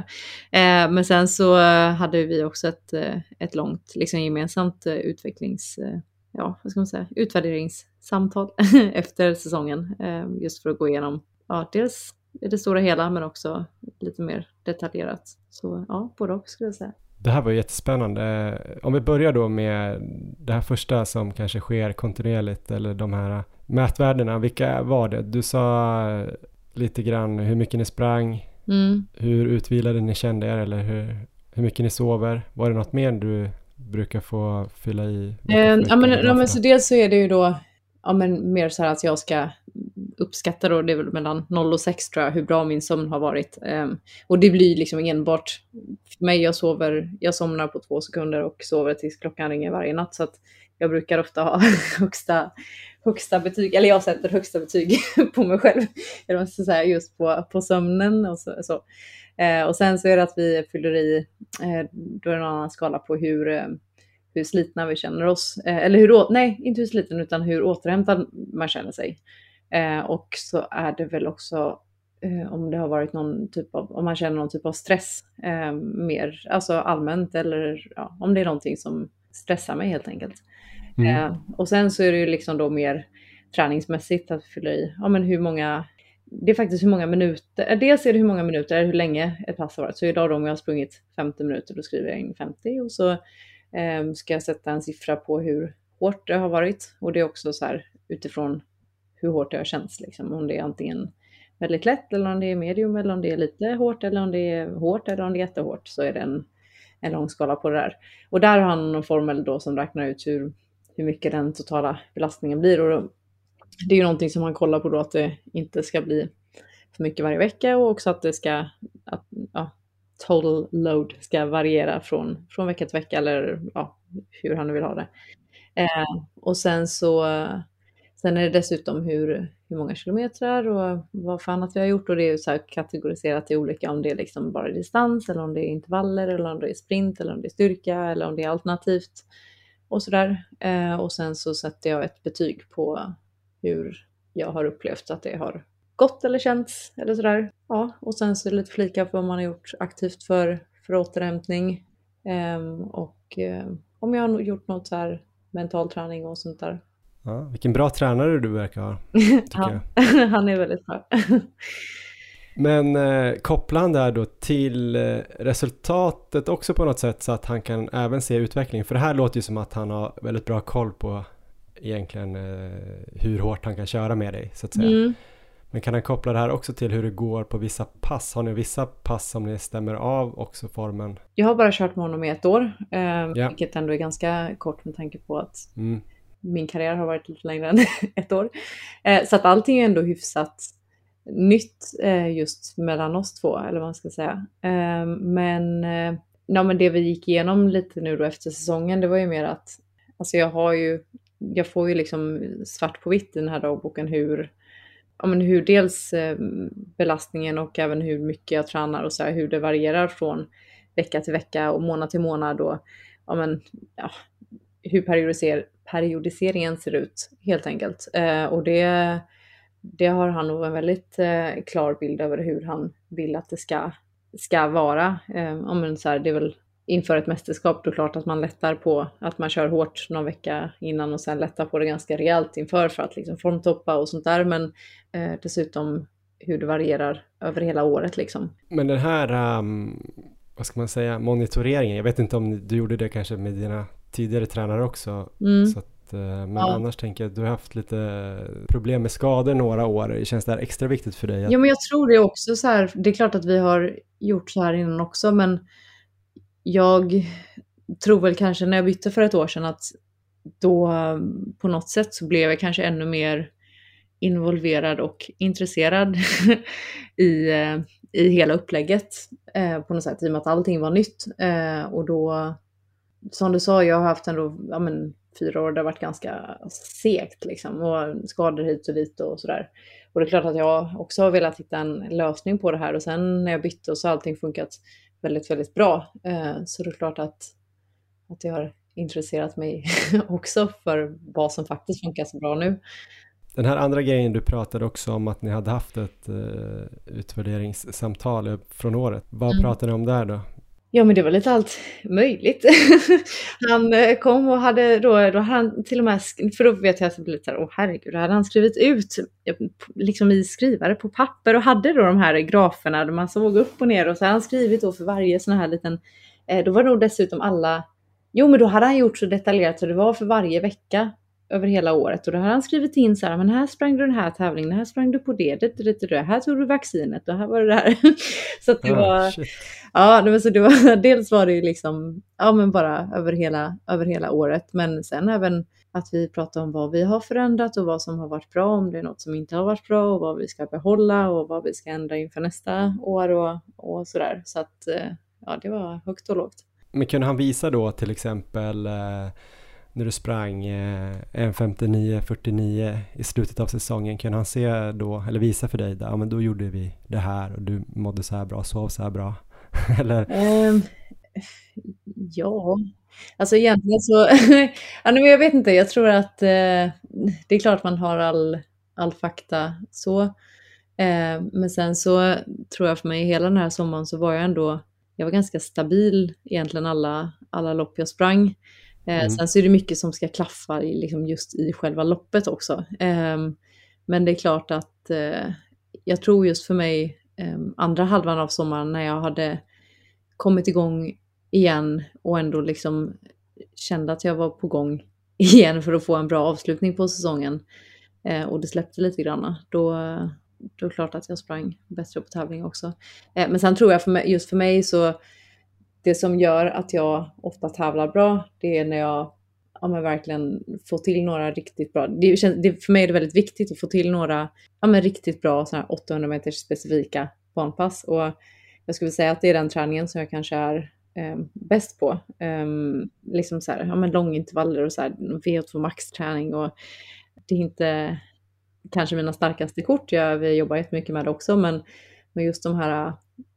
Eh, men sen så hade vi också ett, eh, ett långt liksom gemensamt eh, utvecklings, ja vad ska man säga, utvärderingssamtal efter säsongen. Eh, just för att gå igenom, ja dels i det stora hela men också lite mer detaljerat. Så ja, både och skulle jag säga. Det här var jättespännande. Om vi börjar då med det här första som kanske sker kontinuerligt eller de här mätvärdena. Vilka var det? Du sa lite grann hur mycket ni sprang, Mm. hur utvilade ni kände er eller hur, hur mycket ni sover. Var det något mer du brukar få fylla i? Eh, ja, men, ja, men så dels så är det ju då ja, men mer så här att jag ska uppskatta då, det är väl mellan 0 och 6 tror jag, hur bra min sömn har varit. Um, och det blir liksom enbart för mig, jag sover, jag somnar på två sekunder och sover tills klockan ringer varje natt. Så att jag brukar ofta ha högsta, högsta betyg, eller jag sätter högsta betyg på mig själv. Eller vad man ska säga, just på, på sömnen och så. så. Uh, och sen så är det att vi fyller i, eh, då är det en annan skala på hur, uh, hur slitna vi känner oss. Eh, eller hur, nej, inte hur sliten utan hur återhämtad man känner sig. Eh, och så är det väl också eh, om det har varit någon typ av, om man känner någon typ av stress mer, alltså allmänt eller ja, om det är någonting som stressar mig helt enkelt. Mm. Och sen så är det ju liksom då mer träningsmässigt att fylla i, ja men hur många, det är faktiskt hur många minuter, dels är det hur många minuter, hur länge ett pass har varit. Så idag då om jag har sprungit 50 minuter, då skriver jag in 50 och så Ehm, ska jag sätta en siffra på hur hårt det har varit. Och det är också så här utifrån hur hårt det har känts, liksom. om det är antingen väldigt lätt eller om det är medium eller om det är lite hårt eller om det är hårt eller om det är jättehårt så är det en, en lång skala på det där. Och där har han någon formel då som räknar ut hur, hur mycket den totala belastningen blir. Och det är ju någonting som man kollar på då att det inte ska bli för mycket varje vecka och också att det ska, att, ja, total load ska variera från, från vecka till vecka eller ja, hur han nu vill ha det. Eh, och sen så Sen är det dessutom hur, hur många kilometrar och vad fan att vi har gjort och det är ju så här kategoriserat i olika om det är liksom bara distans eller om det är intervaller eller om det är sprint eller om det är styrka eller om det är alternativt och sådär. Eh, och sen så sätter jag ett betyg på hur jag har upplevt att det har gått eller känts eller sådär. Ja, och sen så det lite flika på vad man har gjort aktivt för, för återhämtning. Ehm, och eh, om jag har gjort något så här mental träning och sånt där. Ja, vilken bra tränare du verkar ha. ja, han är väldigt bra. Men eh, kopplar han där då till eh, resultatet också på något sätt så att han kan även se utveckling? För det här låter ju som att han har väldigt bra koll på egentligen eh, hur hårt han kan köra med dig så att säga. Mm. Men kan han koppla det här också till hur det går på vissa pass? Har ni vissa pass som ni stämmer av också formen? Jag har bara kört med honom i ett år, eh, yeah. vilket ändå är ganska kort med tanke på att mm. min karriär har varit lite längre än ett år. Eh, så att allting är ändå hyfsat nytt eh, just mellan oss två, eller vad man ska säga. Eh, men, eh, ja, men det vi gick igenom lite nu då efter säsongen, det var ju mer att alltså jag har ju, jag får ju liksom svart på vitt i den här dagboken hur ja, men hur dels eh, belastningen och även hur mycket jag tränar och så här, hur det varierar från vecka till vecka och månad till månad och ja, men, ja, hur periodiser periodiseringen ser ut helt enkelt. Eh, och det, det har han nog en väldigt eh, klar bild över hur han vill att det ska, ska vara. Eh, ja, men så här, det är väl inför ett mästerskap då klart att man lättar på att man kör hårt någon vecka innan och sen lättar på det ganska rejält inför för att liksom formtoppa och sånt där. Men eh, dessutom hur det varierar över hela året liksom. Men den här, um, vad ska man säga, monitoreringen, jag vet inte om du gjorde det kanske med dina tidigare tränare också. Mm. Så att, uh, men ja. annars tänker jag att du har haft lite problem med skador några år. Känns det här extra viktigt för dig? Att... Ja, men jag tror det också så här. Det är klart att vi har gjort så här innan också, men jag tror väl kanske när jag bytte för ett år sedan att då på något sätt så blev jag kanske ännu mer involverad och intresserad i, eh, i hela upplägget eh, på något sätt i och med att allting var nytt. Eh, och då, som du sa, jag har haft ändå ja, men, fyra år, det har varit ganska segt liksom och skador hit och dit och sådär. Och det är klart att jag också har velat hitta en lösning på det här och sen när jag bytte så har allting funkat väldigt, väldigt bra. Eh, så det är klart att, att jag har intresserat mig också för vad som faktiskt funkar så bra nu. Den här andra grejen du pratade också om att ni hade haft ett uh, utvärderingssamtal från året. Vad mm. pratade ni om där då? Ja, men det var lite allt möjligt. han eh, kom och hade då, då hade han till och med, för då vet jag att det blev lite så här, åh herregud, då hade han skrivit ut eh, liksom i skrivare på papper och hade då de här graferna där man såg upp och ner och så hade han skrivit då för varje sån här liten, eh, då var det nog dessutom alla, jo men då hade han gjort så detaljerat så det var för varje vecka över hela året och då har han skrivit in så här, men här sprang du den här tävlingen, här sprang du på det, det, det, det, det här tog du vaccinet och här var det där. så att det oh, var, shit. ja, det var, så det var, dels var det ju liksom, ja men bara över hela, över hela året, men sen även att vi pratar om vad vi har förändrat och vad som har varit bra, om det är något som inte har varit bra och vad vi ska behålla och vad vi ska ändra inför nästa år och, och sådär. Så att eh, ja, det var högt och lågt. Men kunde han visa då till exempel eh när du sprang eh, 1.59-49 i slutet av säsongen, kan han se då, eller visa för dig, ja men då gjorde vi det här och du mådde så här bra, sov så här bra? eller? Um, ja, alltså egentligen så, ja, men jag vet inte, jag tror att eh, det är klart man har all, all fakta så. Eh, men sen så tror jag för mig hela den här sommaren så var jag ändå, jag var ganska stabil egentligen alla, alla lopp jag sprang. Eh, mm. Sen så är det mycket som ska klaffa i, liksom just i själva loppet också. Eh, men det är klart att eh, jag tror just för mig ehm, andra halvan av sommaren när jag hade kommit igång igen och ändå liksom kände att jag var på gång igen för att få en bra avslutning på säsongen eh, och det släppte lite grann, då, då är det klart att jag sprang bättre på tävling också. Men sen tror jag för mig, just för mig så det som gör att jag ofta tävlar bra, det är när jag ja, men verkligen får till några riktigt bra. Det, känns, det, för mig är det väldigt viktigt att få till några ja, men riktigt bra såna 800 meters specifika banpass. Och jag skulle säga att det är den träningen som jag kanske är eh, bäst på. Eh, liksom så här, ja, men långintervaller och så här, VO2 max-träning. Och det är inte kanske mina starkaste kort. Jag, vi jobbar jättemycket med det också, men, men just de här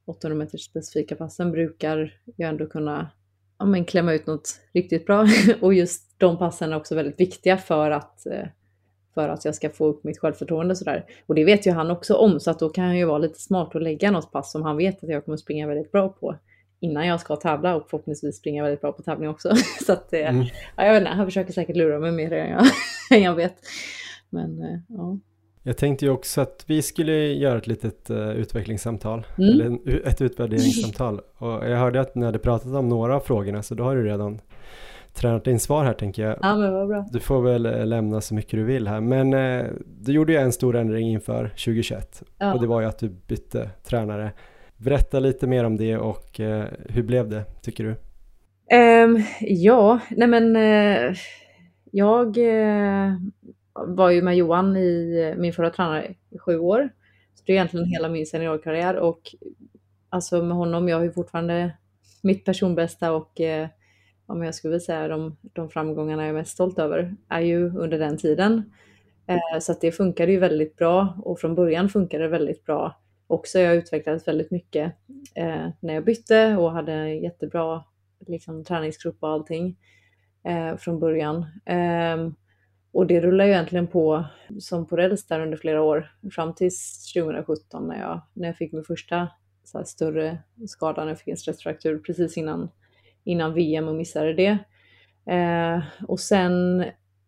800 meters specifika passen brukar jag ändå kunna ja, men klämma ut något riktigt bra. och just de passen är också väldigt viktiga för att, eh, för att jag ska få upp mitt självförtroende sådär. Och det vet ju han också om, så att då kan han ju vara lite smart och lägga något pass som han vet att jag kommer springa väldigt bra på innan jag ska tävla och förhoppningsvis springa väldigt bra på tävling också. så att, eh, mm. ja, jag vet inte, han försöker säkert lura mig mer än jag, än jag vet. Men eh, ja. Jag tänkte ju också att vi skulle göra ett litet uh, utvecklingssamtal, mm. eller ett utvärderingssamtal. Och jag hörde att ni hade pratat om några av frågorna, så då har du redan tränat in svar här tänker jag. Ja, men vad bra. Du får väl eh, lämna så mycket du vill här. Men eh, du gjorde ju en stor ändring inför 2021 ja. och det var ju att du bytte tränare. Berätta lite mer om det och eh, hur blev det tycker du? Um, ja, nej men jag var ju med Johan i min förra tränare i sju år. Så det är egentligen hela min seniorkarriär och alltså med honom, jag har ju fortfarande mitt personbästa och eh, om jag skulle säga de, de framgångarna jag är mest stolt över, är ju under den tiden. Eh, så att det funkade ju väldigt bra och från början funkade det väldigt bra också. Jag utvecklades väldigt mycket eh, när jag bytte och hade en jättebra liksom, träningsgrupp och allting eh, från början. Ehm, och det rullar ju egentligen på som på räls där under flera år, fram till 2017 när jag, när jag fick min första så här, större skada, när jag fick en stressfraktur precis innan innan VM och missade det. Eh, och sen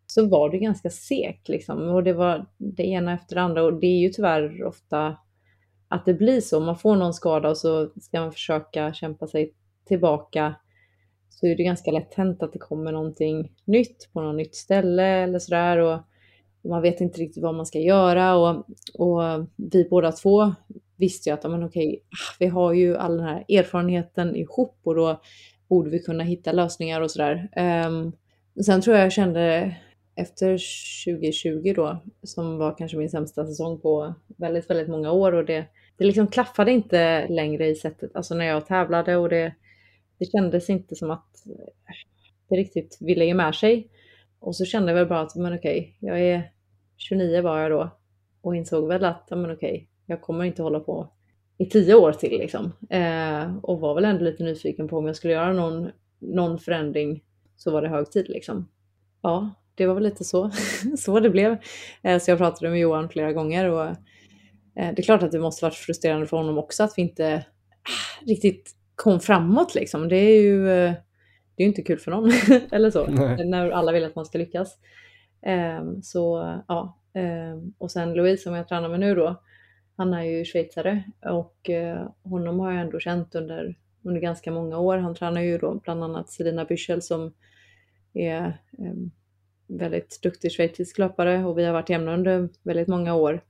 så var det ganska segt liksom och det var det ena efter det andra och det är ju tyvärr ofta att det blir så. Man får någon skada och så ska man försöka kämpa sig tillbaka så är det ganska lätt hänt att det kommer någonting nytt på något nytt ställe eller sådär och, och man vet inte riktigt vad man ska göra och, och vi båda två visste ju att men okej, ah, vi har ju all den här erfarenheten ihop och då borde vi kunna hitta lösningar och sådär. Um, sen tror jag jag kände efter 2020 då, som var kanske min sämsta säsong på väldigt, väldigt många år och det, det liksom klaffade inte längre i sättet, alltså när jag tävlade och det, det kändes inte som att det riktigt ville ge med sig. Och så kände jag väl bara att, men okej, jag är 29 var jag då och insåg väl att, men okej, jag kommer inte hålla på i tio år till liksom. Eh, och var väl ändå lite nyfiken på om jag skulle göra någon, någon förändring så var det hög tid liksom. Ja, det var väl lite så, så det blev. Eh, så jag pratade med Johan flera gånger och eh, det är klart att det måste varit frustrerande för honom också att vi inte ah, riktigt kom framåt liksom. Det är ju eh, det är inte kul för någon, eller så, Nej. när alla vill att man ska lyckas. Ehm, så ja, ehm, och sen Louise som jag tränar med nu då, han är ju schweizare och eh, honom har jag ändå känt under, under ganska många år. Han tränar ju då bland annat Selina Büchel som är eh, väldigt duktig schweizisk löpare och vi har varit jämna under väldigt många år.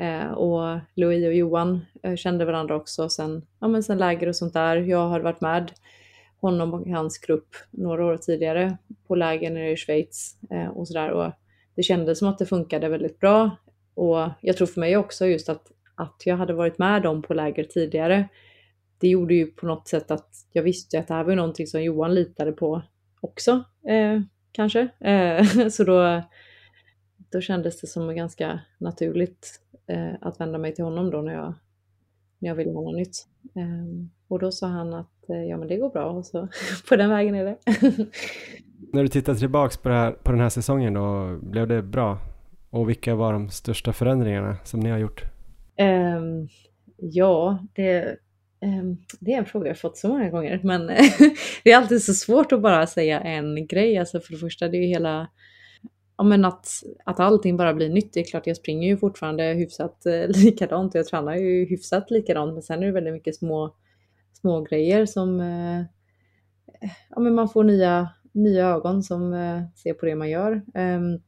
Eh, och Louis och Johan eh, kände varandra också sen, ja, men sen läger och sånt där. Jag hade varit med honom och hans grupp några år tidigare på läger nere i Schweiz eh, och sådär. Och det kändes som att det funkade väldigt bra. Och jag tror för mig också just att att jag hade varit med dem på läger tidigare. Det gjorde ju på något sätt att jag visste att det här var någonting som Johan litade på också, eh, kanske. Eh, så då, då kändes det som ganska naturligt eh, att vända mig till honom då när jag, när jag ville ha något nytt. Ehm, och då sa han att eh, ja men det går bra och så på den vägen är det. när du tittar tillbaks på, här, på den här säsongen då, blev det bra? Och vilka var de största förändringarna som ni har gjort? Um, ja, det, um, det är en fråga jag fått så många gånger, men det är alltid så svårt att bara säga en grej. Alltså för det första, det är ju hela ja, men att, att allting bara blir nytt. Det är klart, jag springer ju fortfarande hyfsat eh, likadant och jag tränar ju hyfsat likadant, men sen är det väldigt mycket små, små grejer som eh, ja, men man får nya, nya ögon som eh, ser på det man gör. Ehm,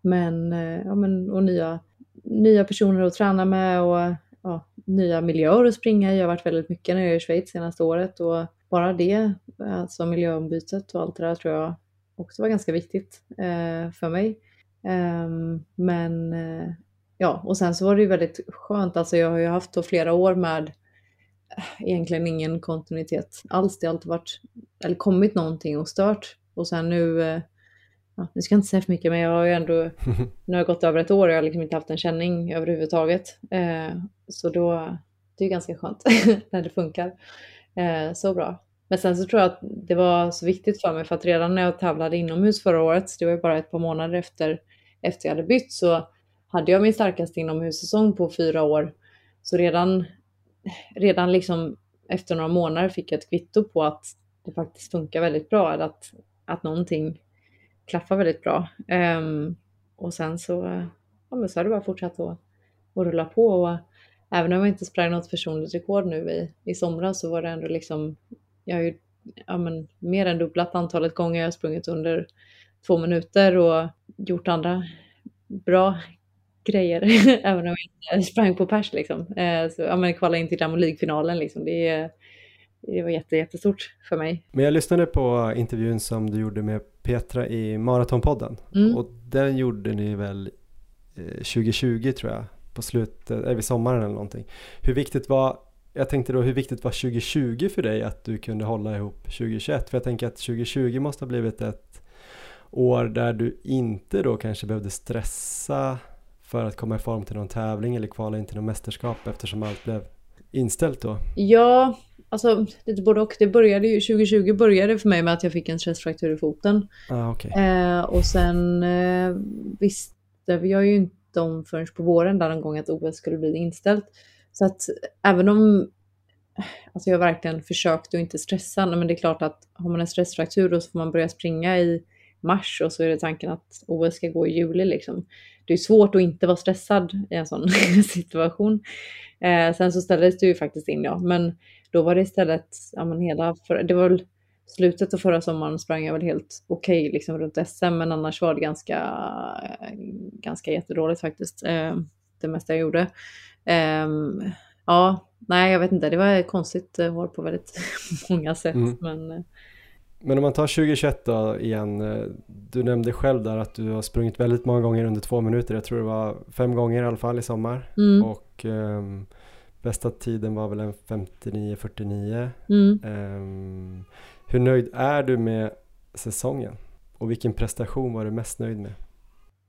men, eh, ja, men, och nya nya personer att träna med och ja, nya miljöer att springa i. Jag har varit väldigt mycket när jag är i Schweiz senaste året och bara det, alltså miljöombytet och allt det där tror jag också var ganska viktigt eh, för mig. Eh, men eh, ja, och sen så var det ju väldigt skönt, alltså jag har ju haft flera år med eh, egentligen ingen kontinuitet alls. Det har alltid varit, eller kommit någonting och stört och sen nu ja, nu ska jag inte säga för mycket, men jag har ju ändå, nu har jag gått över ett år och jag har liksom inte haft en känning överhuvudtaget. Så då, det är ganska skönt när det funkar så bra. Men sen så tror jag att det var så viktigt för mig för att redan när jag tävlade inomhus förra året, det var ju bara ett par månader efter, efter jag hade bytt, så hade jag min starkaste inomhussäsong på fyra år. Så redan, redan liksom efter några månader fick jag ett kvitto på att det faktiskt funkar väldigt bra, eller att, att någonting klaffar väldigt bra. Um, och sen så, ja, men så har det bara fortsatt att, att rulla på. Och även om jag inte sprang något personligt rekord nu i, i somras så var det ändå liksom, jag har ju ja, men, mer än dubblat antalet gånger jag har sprungit under två minuter och gjort andra bra grejer, även om jag inte sprang på pers liksom. Eh, så, ja, men kvala in till Diamond League-finalen liksom. Det, det var jätte, jättestort för mig. Men jag lyssnade på intervjun som du gjorde med Petra i Maratonpodden Mm. och den gjorde ni väl eh, 2020 tror jag, på slutet, eller vid sommaren eller någonting. Hur viktigt var, jag tänkte då hur viktigt var 2020 för dig att du kunde hålla ihop 2021? För jag tänker att 2020 måste ha blivit ett år där du inte då kanske behövde stressa för att komma i form till någon tävling eller kvala in till någon mästerskap eftersom allt blev inställt då. Ja, alltså lite både och. Det började ju, 2020 började för mig med att jag fick en stressfraktur i foten. Ah, okej. Eh, och sen eh, visste jag ju inte om förrän på våren där någon gång att OS skulle bli inställt. Så att även om alltså jag verkligen försökte att inte stressa, men det är klart att har man en stressfraktur då så får man börja springa i mars och så är det tanken att OS ska gå i juli liksom. Det är svårt att inte vara stressad i en sån situation. Eh, sen så ställdes det ju faktiskt in ja, men då var det istället, ja men hela, för, det var väl slutet av förra sommaren sprang jag väl helt okej liksom runt SM, men annars var det ganska, eh, ganska jättedåligt faktiskt. Eh, det mesta jag gjorde. Eh, ja, nej jag vet inte, det var konstigt eh, år på väldigt många sätt. Mm. Men, eh, Men om man tar 2021 då igen, eh, du nämnde själv där att du har sprungit väldigt många gånger under två minuter, jag tror det var fem gånger i alla fall i sommar mm, och ehm, bästa tiden var väl en 59-49. mm. Ehm, hur nöjd är du med säsongen? Och vilken prestation var du mest nöjd med?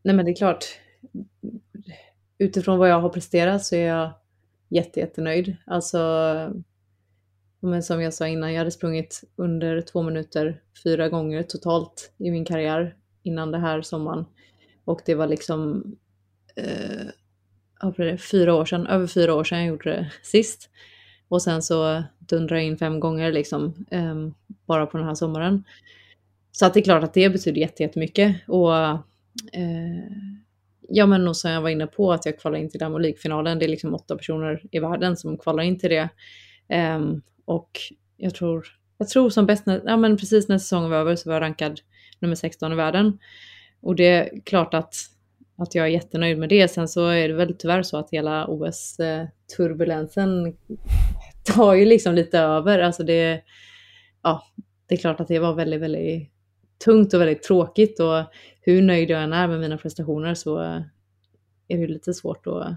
Nej men det är klart, utifrån vad jag har presterat så är jag jätte, jättenöjd. Alltså, men som jag sa innan, jag hade sprungit under två minuter fyra gånger totalt i min karriär innan det här sommaren. Och det var liksom eh, det, fyra år sedan, över fyra år sedan jag gjorde det sist. Och sen så dundrade jag in fem gånger liksom, eh, bara på den här sommaren. Så att det är klart att det betyder jätte- jättemycket. Och eh, ja, men och som jag var inne på, att jag kvalar in till Damo League-finalen. Det är liksom åtta personer i världen som kvalar in till det. Um, och jag tror, jag tror som bäst, när, ja men precis när säsongen var över så var jag rankad nummer 16 i världen. Och det är klart att, att jag är jättenöjd med det. Sen så är det väl tyvärr så att hela OS-turbulensen tar ju liksom lite över. Alltså det, ja, det är klart att det var väldigt, väldigt tungt och väldigt tråkigt och hur nöjd jag än är med mina prestationer så är det lite svårt att,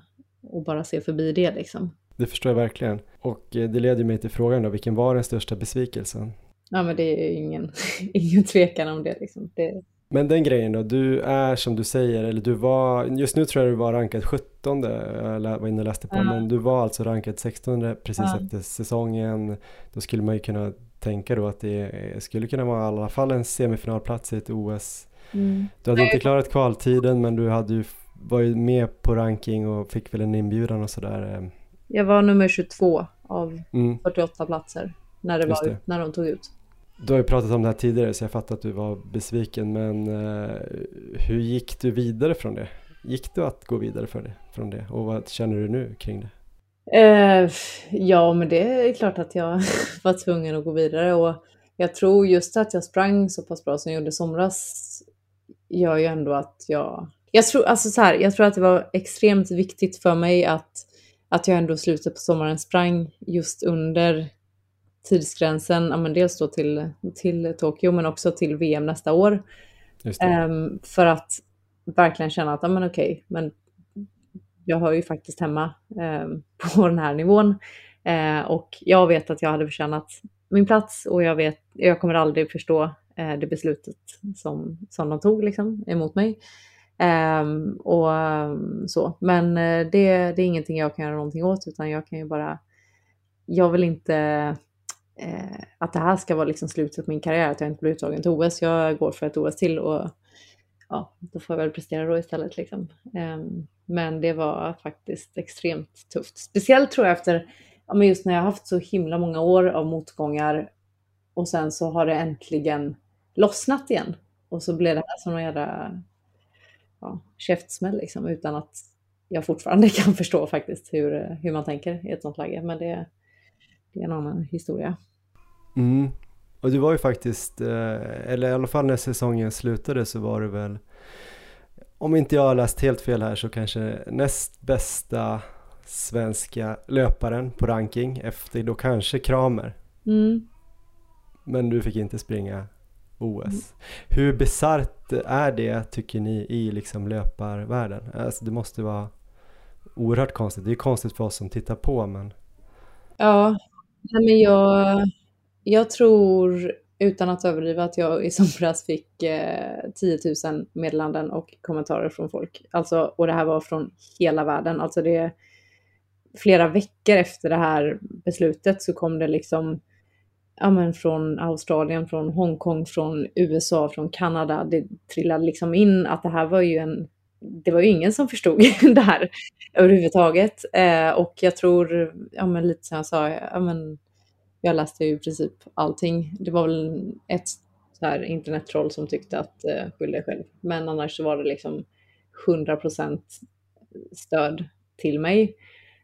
att bara se förbi det liksom. Det förstår jag verkligen. Och eh, det leder mig till frågan då, vilken var den största besvikelsen? Ja men det är ju ingen, ingen tvekan om det liksom. Det, Men den grejen då, du är som du säger, eller du var, just nu tror jag du var rankad 17, jag lä- var inne och läste på, Ja. men du var alltså rankad 16 precis Ja. efter säsongen. Då skulle man ju kunna tänka då att det skulle kunna vara i alla fall en semifinalplats i ett OS. Du hade Nej. inte klarat kvaltiden men du hade ju, var ju med på ranking och fick väl en inbjudan och sådär. eh. Jag var nummer 22 av Mm. 48 platser när, det Just var, det. när de tog ut. Du har ju pratat om det här tidigare så jag fattar att du var besviken men eh, hur gick du vidare från det? Gick du att gå vidare för det, från det och vad känner du nu kring det? Eh, ja, men det är klart att jag var tvungen att gå vidare och jag tror just att jag sprang så pass bra som jag gjorde somras gör ju ändå att jag... Jag tror, alltså så här, jag tror att det var extremt viktigt för mig att, att jag ändå i slutet på sommaren sprang just under tidsgränsen, ja, men dels då till, till Tokyo men också till VM nästa år. Ehm, för att verkligen känna att, ja men okej, men jag hör ju faktiskt hemma ehm, på den här nivån. Eh, och jag vet att jag hade förtjänat min plats och jag vet, jag kommer aldrig förstå eh, det beslutet som, som de tog liksom emot mig. Ehm, och ehm, så. Men eh, det, det är ingenting jag kan göra någonting åt utan jag kan ju bara, jag vill inte eh, att det här ska vara liksom slutet på min karriär, att jag inte blir uttagen till OS. Jag går för ett OS till och ja, då får jag väl prestera då istället. Liksom. Ehm, men det var faktiskt extremt tufft. Speciellt tror jag efter ja, men just när jag haft så himla många år av motgångar och sen så har det äntligen lossnat igen. Och så blev det här som en jävla ja, käftsmäll liksom, utan att jag fortfarande kan förstå faktiskt hur, hur man tänker i ett sånt läge. Men det, det är en annan historia. Mm. Och du var ju faktiskt, eh, eller i alla fall när säsongen slutade så var du väl, om inte jag har läst helt fel här så kanske näst bästa svenska löparen på ranking efter då kanske Kramer. Mm. Men du fick inte springa OS. Mm. Hur bisarrt är det tycker ni i liksom löparvärlden? Alltså det måste vara oerhört konstigt. Det är konstigt för oss som tittar på men... Ja, men jag, jag tror utan att överdriva att jag i somras fick eh, 10 000 meddelanden och kommentarer från folk. Alltså, och det här var från hela världen. Alltså det, flera veckor efter det här beslutet så kom det liksom ja, men från Australien, från Hongkong, från USA, från Kanada. Det trillade liksom in att det här var ju en... Det var ju ingen som förstod det här överhuvudtaget. Eh, och jag tror, ja men lite som jag sa, ja men jag läste ju i princip allting. Det var väl ett så här internettroll som tyckte att eh, skyll dig själv. Men annars så var det liksom 100% stöd till mig.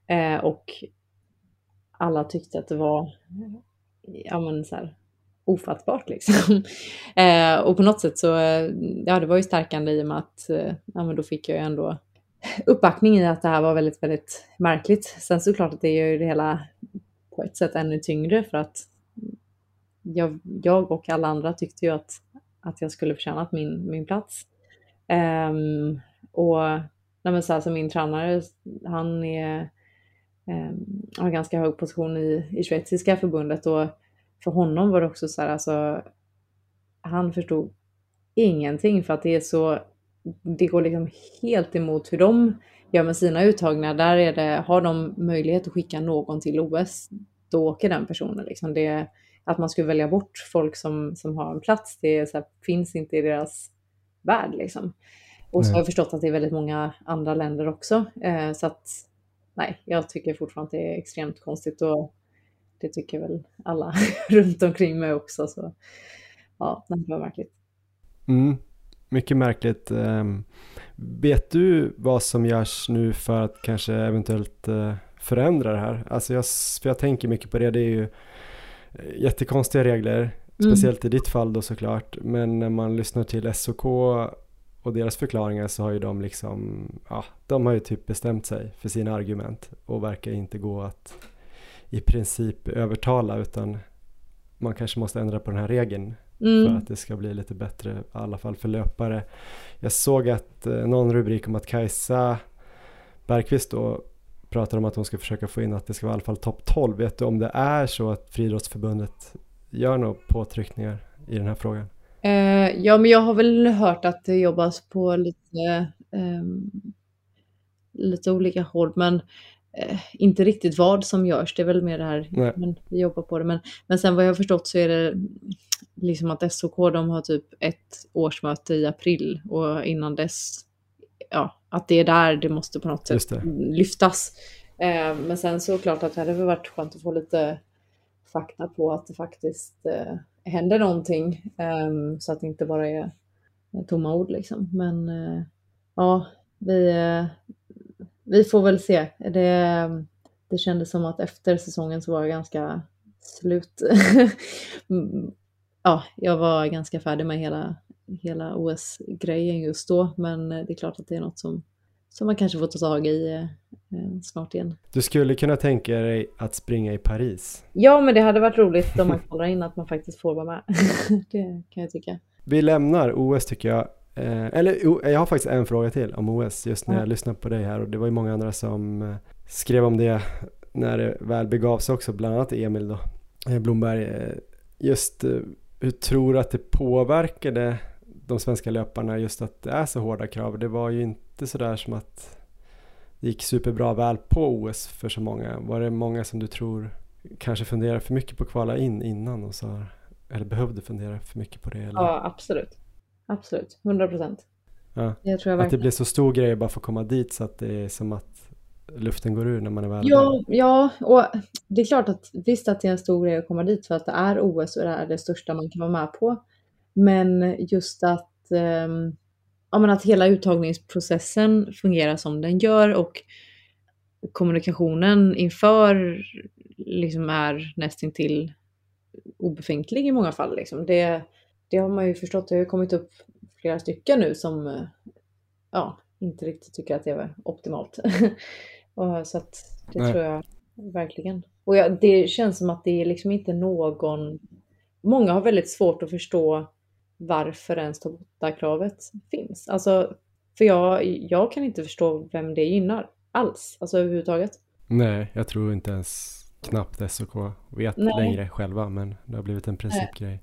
Eh, och alla tyckte att det var ja, men så här, ofattbart liksom. eh, och på något sätt så, eh, ja det var ju stärkande i och med att eh, ja, men då fick jag ju ändå uppbackning i att det här var väldigt, väldigt märkligt. Sen såklart att det gör ju det hela på ett sätt ännu tyngre för att jag, jag och alla andra tyckte ju att, att jag skulle förtjänat min, min plats. Um, och nej men så här, så min tränare, han är um, har ganska hög position i, i schweiziska förbundet och för honom var det också så här, alltså han förstod ingenting för att det är så, det går liksom helt emot hur de gör med sina uttagningar. Där är det, har de möjlighet att skicka någon till OS, då åker den personen. Liksom. Det, att man skulle välja bort folk som, som har en plats, det här, finns inte i deras värld. Liksom. Och så har jag förstått att det är väldigt många andra länder också. Eh, så att nej, jag tycker fortfarande att det är extremt konstigt och det tycker väl alla runt omkring mig också. Så ja, det var märkligt. Mm, mycket märkligt. Um, vet du vad som görs nu för att kanske eventuellt uh, förändra det här? Alltså jag, för jag tänker mycket på det, det är ju eh, jättekonstiga regler, mm. speciellt i ditt fall då såklart, men när man lyssnar till SOK och deras förklaringar så har ju de liksom, ja, de har ju typ bestämt sig för sina argument och verkar inte gå att i princip övertala utan man kanske måste ändra på den här regeln mm. för att det ska bli lite bättre, i alla fall för löpare. Jag såg att eh, någon rubrik om att Kajsa Bergqvist då pratar om att hon ska försöka få in att det ska vara i alla fall topp 12. Vet du om det är så att Friidrottsförbundet gör några påtryckningar i den här frågan? Eh, ja, men jag har väl hört att det jobbas på lite, eh, lite olika håll, men eh, inte riktigt vad som görs. Det är väl mer det här, men vi jobbar på det. Men, men sen vad jag har förstått så är det liksom att SOK de har typ ett årsmöte i april och innan dess, ja, att det är där det måste på något sätt lyftas. Eh, men sen så klart att det hade varit skönt att få lite fakta på att det faktiskt eh, händer någonting um, så att det inte bara är tomma ord liksom. Men uh, ja, vi, uh, vi får väl se. Det, det kändes som att efter säsongen så var jag ganska slut. ja, jag var ganska färdig med hela, hela OS-grejen just då, men det är klart att det är något som som man kanske får ta tag i eh, eh, snart igen. Du skulle kunna tänka dig att springa i Paris? Ja, men det hade varit roligt om man kollar in att man faktiskt får vara med. det kan jag tycka. Vi lämnar OS tycker jag. Eh, eller jag har faktiskt en fråga till om OS just när jag lyssnade på dig här och det var ju många andra som eh, skrev om det när det väl begav sig också, bland annat Emil då, eh, Blomberg. Just hur tror du att det påverkade de svenska löparna just att det är så hårda krav? Det var ju inte inte sådär som att det gick superbra väl på OS för så många. Var det många som du tror kanske funderade för mycket på att kvala in innan och så, eller behövde fundera för mycket på det? Eller? Ja, absolut. Absolut, 100 procent. Ja. att det blir så stor grej att bara få komma dit så att det är som att luften går ur när man är väl Ja, ja, och det är klart att visst att det är en stor grej att komma dit för att det är OS och det är det största man kan vara med på. Men just att, um, ja, men att hela uttagningsprocessen fungerar som den gör och kommunikationen inför liksom är nästintill obefintlig i många fall. Liksom. Det, det har man ju förstått, det har ju kommit upp flera stycken nu som ja, inte riktigt tycker att det är optimalt. och, så att det Nej. tror jag verkligen. Och jag, det känns som att det är liksom inte någon... Många har väldigt svårt att förstå varför ens bort kravet finns. Alltså, för jag, jag kan inte förstå vem det gynnar alls, alltså överhuvudtaget. Nej, jag tror inte ens knappt SOK vet Nej. längre själva, men det har blivit en principgrej.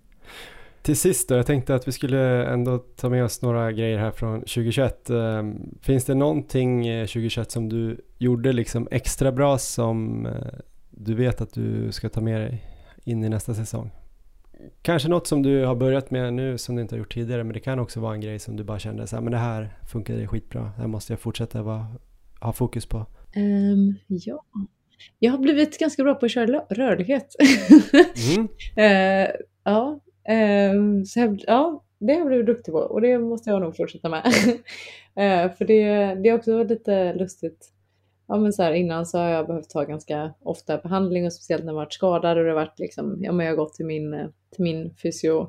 Till sist då, jag tänkte att vi skulle ändå ta med oss några grejer här från 2021. Ehm, finns det någonting 2021 eh, som du gjorde liksom extra bra som eh, du vet att du ska ta med dig in i nästa säsong? Kanske något som du har börjat med nu som du inte har gjort tidigare men det kan också vara en grej som du bara kände så här, men det här funkade skitbra, det här måste jag fortsätta vara, ha fokus på. Um, ja, jag har blivit ganska bra på att köra rörlighet. Mm. uh, ja, Ehm, så jag, ja, det har jag blivit duktig på och det måste jag nog fortsätta med. Ehm, för det, det har också lite lustigt. Ja, men så här, innan så har jag behövt ta ganska ofta behandling och speciellt när jag varit skadad och det har varit liksom, ja men jag har gått till min, till min fysio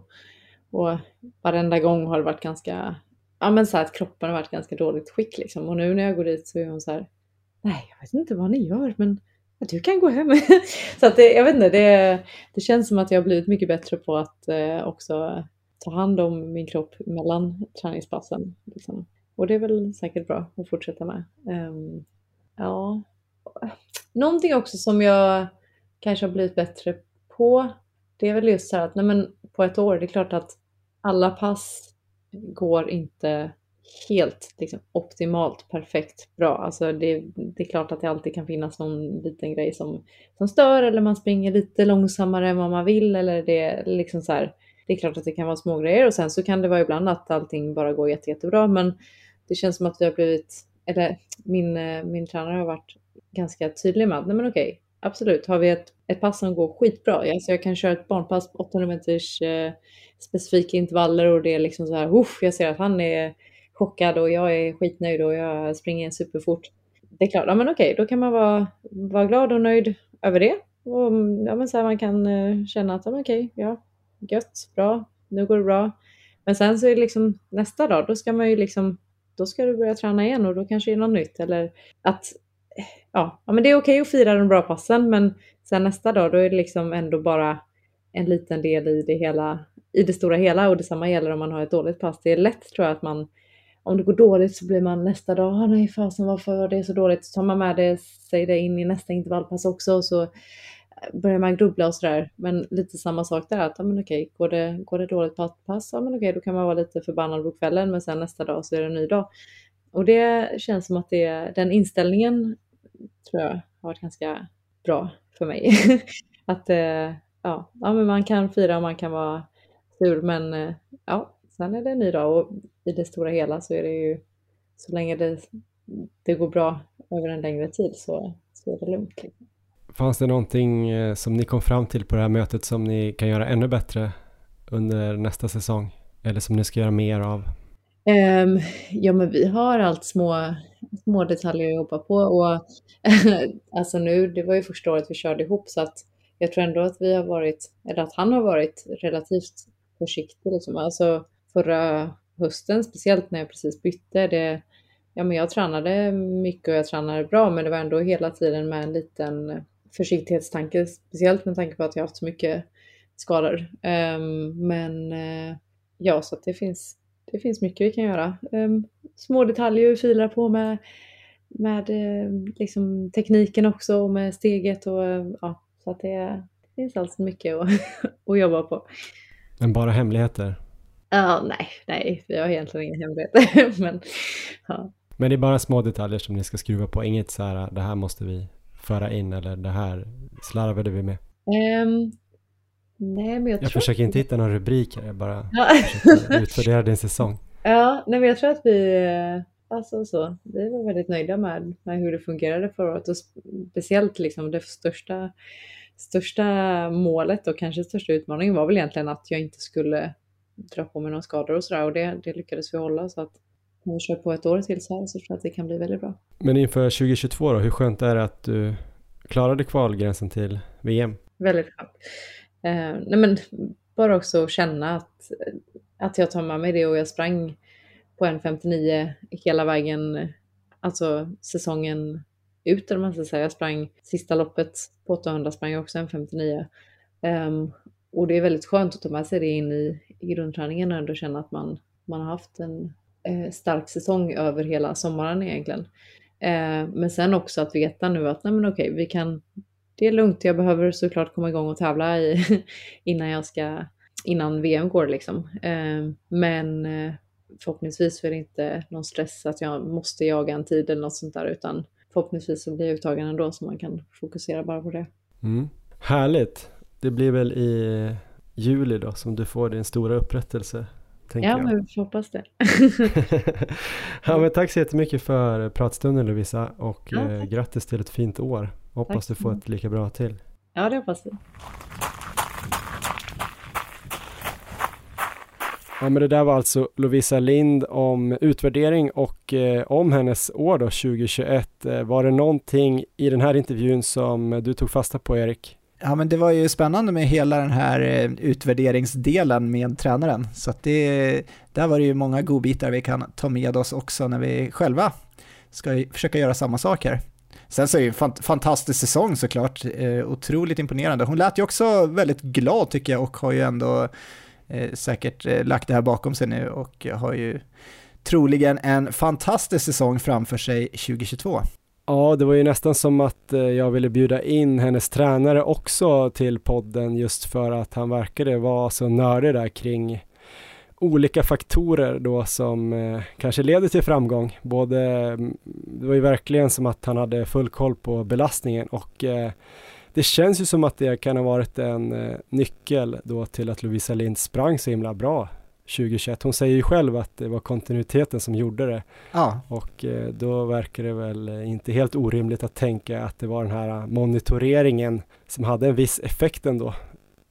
och varenda gång har det varit ganska, ja men så här att kroppen har varit ganska dåligt skick liksom och nu när jag går dit så är hon så här, nej jag vet inte vad ni gör men du kan gå hem. så att det, jag vet inte, det, det känns som att jag har blivit mycket bättre på att eh, också ta hand om min kropp mellan träningspassen. Liksom. Och det är väl säkert bra att fortsätta med. Um, ja. Någonting också som jag kanske har blivit bättre på, det är väl just så här att nej men, på ett år, det är klart att alla pass går inte helt liksom, optimalt perfekt bra. Alltså det, det, är klart att det alltid kan finnas någon liten grej som, som stör eller man springer lite långsammare än vad man vill eller det liksom så här, Det är klart att det kan vara små grejer och sen så kan det vara ibland att allting bara går jätte, jättebra men det känns som att vi har blivit, eller min, eh, min tränare har varit ganska tydlig med att nej men okej, absolut, har vi ett, ett pass som går skitbra, alltså jag kan köra ett barnpass på 800 meters eh, specifika intervaller och det är liksom så här, jag ser att han är chockad och jag är skitnöjd och jag springer superfort. Det är klart, ja men okej, då kan man vara, vara glad och nöjd över det. Och mm, ja, men så här, man kan eh, känna att ja, okej, ja, gött, bra, nu går det bra. Men sen så är det liksom nästa dag, då ska man ju liksom, då ska du börja träna igen och då kanske det är något nytt. Eller att, eh, ja, ja men det är okej att fira de bra passen, men sen nästa dag, då är det liksom ändå bara en liten del i det hela, i det stora hela och detsamma gäller om man har ett dåligt pass. Det är lätt tror jag att man om det går dåligt så blir man nästa dag, ah, nej fasen varför var det så dåligt? Så tar man med det, sig det in i nästa intervallpass också och så eh, börjar man grubbla och sådär. Men lite samma sak där, att ah, men okej, går det, går det dåligt på ett pass, ja men okej, då kan man vara lite förbannad på kvällen, men sen nästa dag så är det en ny dag. Och det känns som att det, den inställningen tror jag har varit ganska bra för mig. att eh, ja, ja, men man kan fira och man kan vara sur, men eh, ja, sen är det en ny dag och i det stora hela så är det ju så länge det, det går bra över en längre tid så, så är det lugnt. Liksom. Fanns det någonting eh, som ni kom fram till på det här mötet som ni kan göra ännu bättre under nästa säsong? Eller som ni ska göra mer av? Um, ja, men vi har allt små, små detaljer att jobba på och alltså nu, det var ju första året vi körde ihop så att jag tror ändå att vi har varit, eller att han har varit relativt försiktig liksom. Alltså förra hösten, speciellt när jag precis bytte. Det, ja, men jag tränade mycket och jag tränade bra, men det var ändå hela tiden med en liten försiktighetstanke, speciellt med tanke på att jag haft så mycket skador. Um, men uh, ja, så att det finns, det finns mycket vi kan göra. Um, små detaljer vi filar på med, med uh, liksom tekniken också och med steget och uh, ja, så att det, det finns alltså mycket att, att jobba på. Men bara hemligheter? Ja, nej, nej, vi har egentligen inga hemligheter. men, ja. men det är bara små detaljer som ni ska skruva på, inget så här, det här måste vi föra in eller det här slarvade vi med. Um, nej, men jag, jag försöker inte hitta någon rubrik här, jag bara ja. försöker utvärdera din säsong. Ja, nej, men jag tror att vi, alltså så, vi var väldigt nöjda med, med hur det fungerade förra året och speciellt liksom det största, största målet och kanske största utmaningen var väl egentligen att jag inte skulle dra på mig några skador och sådär och det, det lyckades vi hålla så att om vi kör på ett år till så här så tror jag att det kan bli väldigt bra. Men inför 2022 då, hur skönt är det att du klarade kvalgränsen till VM? Väldigt skönt. Eh, nej men bara också känna att, att jag tar med mig det och jag sprang på en 59 hela vägen, alltså säsongen ut eller man ska säga. Jag sprang sista loppet på 800 sprang jag också en 59. Um, och det är väldigt skönt att ta med sig det in i, i grundträningen och ändå känna att man, man har haft en eh, stark säsong över hela sommaren egentligen. Eh, men sen också att veta nu att nej men okej, vi kan, det är lugnt, jag behöver såklart komma igång och tävla i, innan jag ska, innan VM går liksom. Eh, men eh, förhoppningsvis så är det inte någon stress att jag måste jaga en tid eller något sånt där utan förhoppningsvis så blir jag uttagen ändå så man kan fokusera bara på det. Mm. Härligt! Det blir väl i juli då som du får din stora upprättelse. ja, jag. men vi hoppas det. ja, men tack så jättemycket för pratstunden Lovisa och ja, eh, grattis till ett fint år. Hoppas tack. du får ett lika bra till. Ja, det hoppas vi. Ja, men det där var alltså Lovisa Lind om utvärdering och eh, om hennes år då 2021. Eh, var det någonting i den här intervjun som du tog fasta på Erik? Ja, men det var ju spännande med hela den här eh, utvärderingsdelen med tränaren. Så att det, där var det ju många godbitar vi kan ta med oss också när vi själva ska försöka göra samma sak här. Sen så är det ju en fantastisk säsong såklart, eh, otroligt imponerande. Hon lät ju också väldigt glad tycker jag och har ju ändå eh, säkert eh, lagt det här bakom sig nu och har ju troligen en fantastisk säsong framför sig 2022. Ja, det var ju nästan som att eh, jag ville bjuda in hennes tränare också till podden just för att han verkade vara så nördig där kring olika faktorer då som eh, kanske leder till framgång. Både, mm, det var ju verkligen som att han hade full koll på belastningen och eh, det känns ju som att det kan ha varit en nyckel då till att Lovisa Lind sprang så himla bra 2021. Hon säger ju själv att det var kontinuiteten som gjorde det. Ja. Och eh, då verkar det väl inte helt orimligt att tänka att det var den här monitoreringen som hade en viss effekt ändå.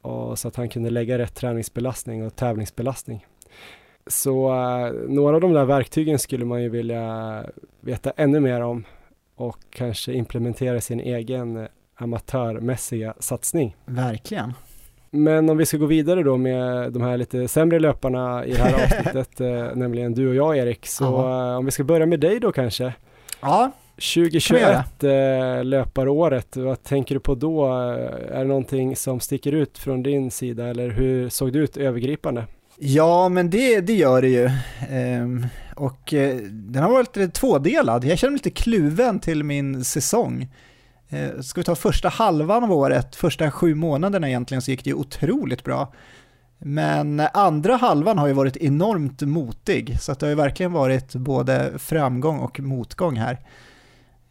Och så att han kunde lägga rätt träningsbelastning och tävlingsbelastning. Så några av de där verktygen skulle man ju vilja veta ännu mer om och kanske implementera sin egen amatörmässiga satsning. Verkligen. Men om vi ska gå vidare då med de här lite sämre löparna i det här avsnittet, eh, nämligen du och jag Erik, så eh, om vi ska börja med dig då kanske. Ja. 2021 eh, löparåret, vad tänker du på då? Är det någonting som sticker ut från din sida eller hur såg det ut övergripande? Ja, men det, det gör det ju. Ehm, och eh, den har varit lite tvådelad. Jag känner mig lite kluven till min säsong. Eh, ska vi ta första halvan av året, första sju månaderna egentligen, så gick det ju otroligt bra. Men andra halvan har ju varit enormt motig, så att det har ju verkligen varit både framgång och motgång här.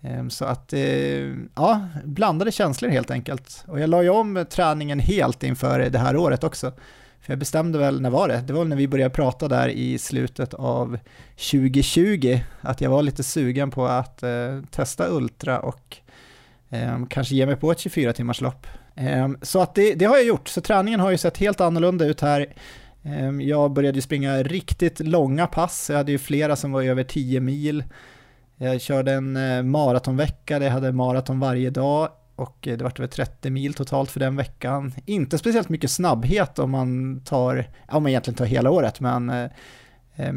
Ehm, så att, eh, ja, blandade känslor helt enkelt. Och jag la ju om träningen helt inför det här året också. För jag bestämde väl, när var det? Det var när vi började prata där i slutet av 2020, att jag var lite sugen på att eh, testa Ultra och Ehm, kanske ge mig på ett 24 timmars lopp. Ehm, så att det, det, har jag gjort, så träningen har ju sett helt annorlunda ut här. Ehm, jag började ju springa riktigt långa pass, jag hade ju flera som var över 10 mil. Jag körde en eh, maratonvecka där jag hade maraton varje dag och eh, det vart över 30 mil totalt för den veckan. Inte speciellt mycket snabbhet om man tar, om man egentligen tar hela året, men eh,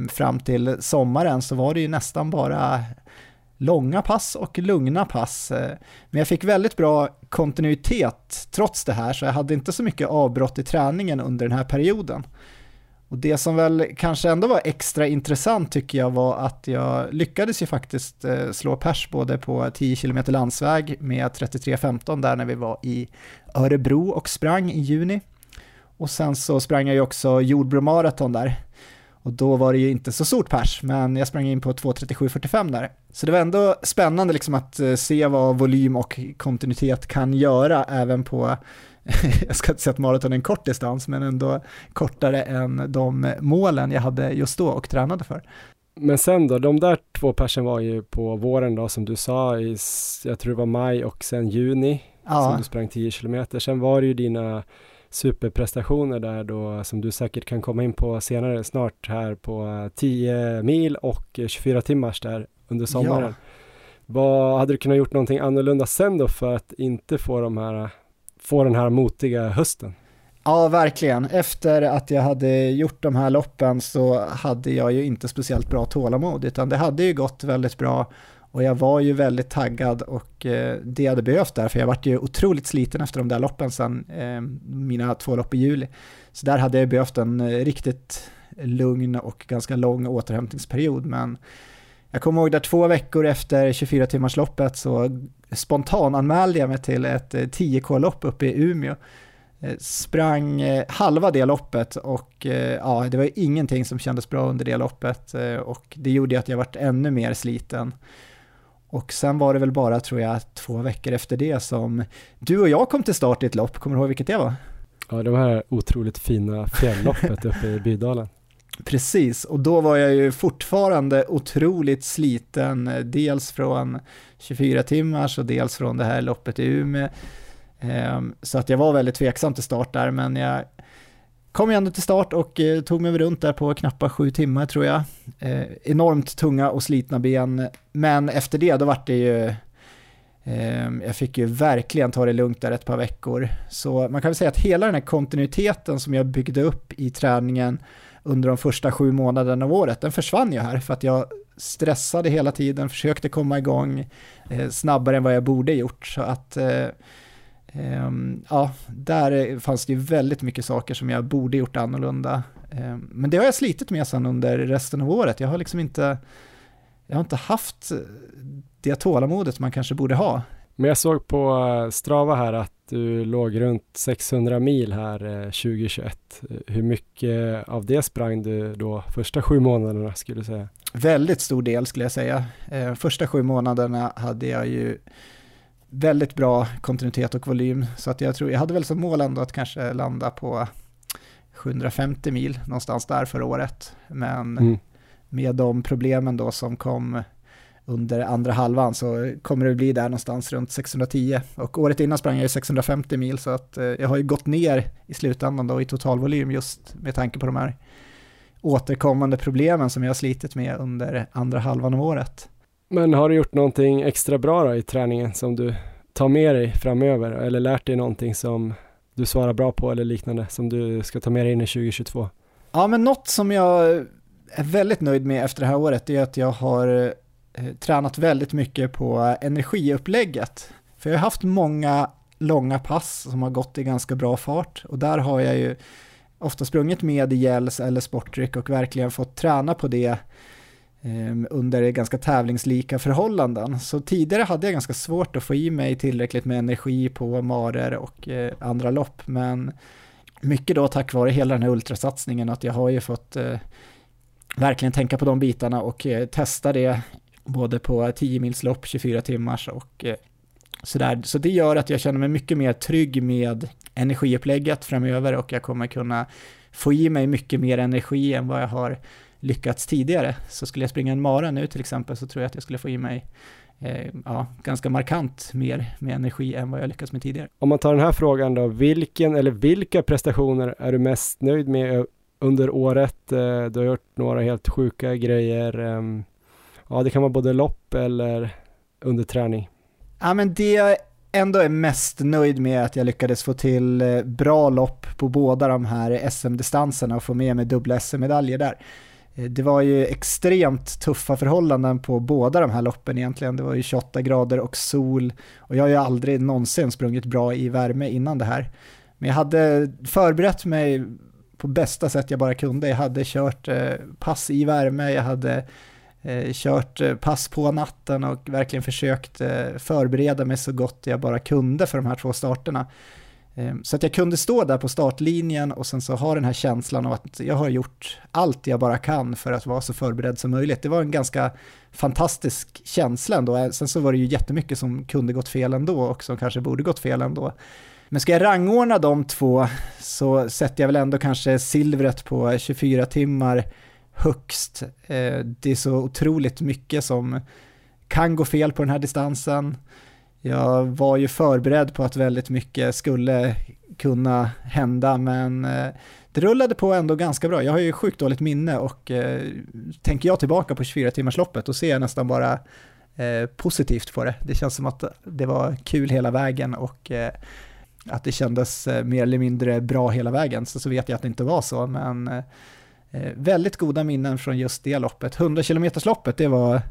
fram till sommaren så var det ju nästan bara långa pass och lugna pass. Eh, men jag fick väldigt bra kontinuitet trots det här, så jag hade inte så mycket avbrott i träningen under den här perioden. Och det som väl kanske ändå var extra intressant tycker jag var att jag lyckades ju faktiskt eh, slå pers både på 10 km landsväg med 33.15 där när vi var i Örebro och sprang i juni. Och sen så sprang jag ju också Jordbro Marathon där och då var det ju inte så stort pers, men jag sprang in på 2.37.45 där. Så det var ändå spännande liksom att eh, se vad volym och kontinuitet kan göra även på, jag ska inte säga att maraton är en kort distans, men ändå kortare än de målen jag hade just då och tränade för. Men sen då, de där två persen var ju på våren då som du sa, i, jag tror det var maj och sen juni ja. som du sprang 10 kilometer. Sen var det ju dina superprestationer där då som du säkert kan komma in på senare snart här på 10 mil och 24 timmars där under sommaren. Ja. Vad hade du kunnat gjort någonting annorlunda sen då för att inte få de här få den här motiga hösten? Ja, verkligen. Efter att jag hade gjort de här loppen så hade jag ju inte speciellt bra tålamod, utan det hade ju gått väldigt bra och jag var ju väldigt taggad och eh, det hade behövt där, för jag vart ju otroligt sliten efter de där loppen sen, eh, mina två lopp i juli. Så där hade jag behövt en eh, riktigt lugn och ganska lång återhämtningsperiod, men jag kommer ihåg där två veckor efter 24 timmarsloppet så spontananmälde jag mig till ett eh, 10K-lopp uppe i Umeå eh, sprang eh, halva det loppet och ja, det var ingenting som kändes bra under det loppet och det gjorde att jag vart ännu mer sliten. Och sen var det väl bara, tror jag, två veckor efter det som du och jag kom till start i ett lopp. Kommer du ihåg vilket det var? Ja, det här otroligt fina fjällloppet uppe i Bydalen. Precis, och då var jag ju fortfarande otroligt sliten, dels från 24 timmars och dels från det här loppet i Umeå. Ehm, så att jag var väldigt tveksam till start där, men jag kom ju ändå till start och eh, tog mig runt där på knappt sju timmar tror jag. Eh, enormt tunga och slitna ben, men efter det då vart det ju eh, jag fick ju verkligen ta det lugnt där ett par veckor. Så man kan väl säga att hela den här kontinuiteten som jag byggde upp i träningen under de första sju månaderna av året, den försvann ju här för att jag stressade hela tiden, försökte komma igång eh, snabbare än vad jag borde gjort. Så att eh, ja, där fanns det ju väldigt mycket saker som jag borde gjort annorlunda. Um, men det har jag slitit med sen under resten av året. Jag har liksom inte, jag har inte haft det tålamodet man kanske borde ha. Men jag såg på eh, Strava här att du låg runt 600 mil här 2021. Eh, Hur mycket av det sprang du då första sju månaderna skulle du säga? Väldigt stor del skulle jag säga. Eh, första sju månaderna hade jag ju väldigt bra kontinuitet och volym. Så att jag tror, jag hade väl som mål ändå att kanske landa på 750 mil någonstans där förra året. Men mm. med de problemen då som kom under andra halvan så kommer det bli där någonstans runt 610. Och året innan sprang jag 650 mil så att eh, jag har ju gått ner i slutändan då i totalvolym just med tanke på de här återkommande problemen som jag har slitit med under andra halvan av året. Men har du gjort någonting extra bra då i träningen som du tar med dig framöver eller lärt dig någonting som du svarar bra på eller liknande som du ska ta med dig in i 2022? Ja, men något som jag är väldigt nöjd med efter det här året är att jag har eh, tränat väldigt mycket på energiupplägget. För jag har haft många långa pass som har gått i ganska bra fart och där har jag ju ofta sprungit med gels eller sportdryck och verkligen fått träna på det Ehm, under ganska tävlingslika förhållanden. Så tidigare hade jag ganska svårt att få i mig tillräckligt med energi på marer och eh, andra lopp, men mycket då tack vare hela den här ultrasatsningen att jag har ju fått eh, verkligen tänka på de bitarna och eh, testa det både på 10 mils lopp, 24 timmars och eh, sådär. Så det gör att jag känner mig mycket mer trygg med energiupplägget framöver och jag kommer kunna få i mig mycket mer energi än vad jag har lyckats tidigare. Så skulle jag springa en mara nu till exempel så tror jag att jag skulle få i mig eh, ja, ganska markant mer med energi än vad jag lyckats med tidigare. Om man tar den här frågan då, vilken eller vilka prestationer är du mest nöjd med under året? Eh, du har gjort några helt sjuka grejer. Eh, ja, det kan vara både lopp eller under träning. Ja, men det jag ändå är mest nöjd med att jag lyckades få till eh, bra lopp på båda de här SM-distanserna och få med mig dubbla SM-medaljer där. Eh, det var ju extremt tuffa förhållanden på båda de här loppen egentligen. Det var ju 28 grader och sol och jag har ju aldrig någonsin sprungit bra i värme innan det här. Men jag hade förberett mig på bästa sätt jag bara kunde. Jag hade kört eh, pass i värme, jag hade eh, kört pass på natten och verkligen försökt förbereda mig så gott jag bara kunde för de här två starterna. Ehm, så att jag kunde stå där på startlinjen och sen så ha den här känslan av att jag har gjort allt jag bara kan för att vara så förberedd som möjligt. Det var en ganska fantastisk känsla ändå. Eh, sen så var det ju jättemycket som kunde gått fel ändå och som kanske borde gått fel ändå. Men ska jag rangordna de två så sätter jag väl ändå kanske silvret på 24 timmar högst. Eh, det är så otroligt mycket som kan gå fel på den här distansen. Jag var ju förberedd på att väldigt mycket skulle kunna hända, men eh, det rullade på ändå ganska bra. Jag har ju sjukt dåligt minne och eh, tänker jag tillbaka på 24-timmarsloppet och ser jag nästan bara eh, positivt på det. Det känns som att det var kul hela vägen och eh, att det kändes eh, mer eller mindre bra hela vägen. Så, så vet jag att det inte var så, men eh, väldigt goda minnen från just det loppet. 100 km loppet, det var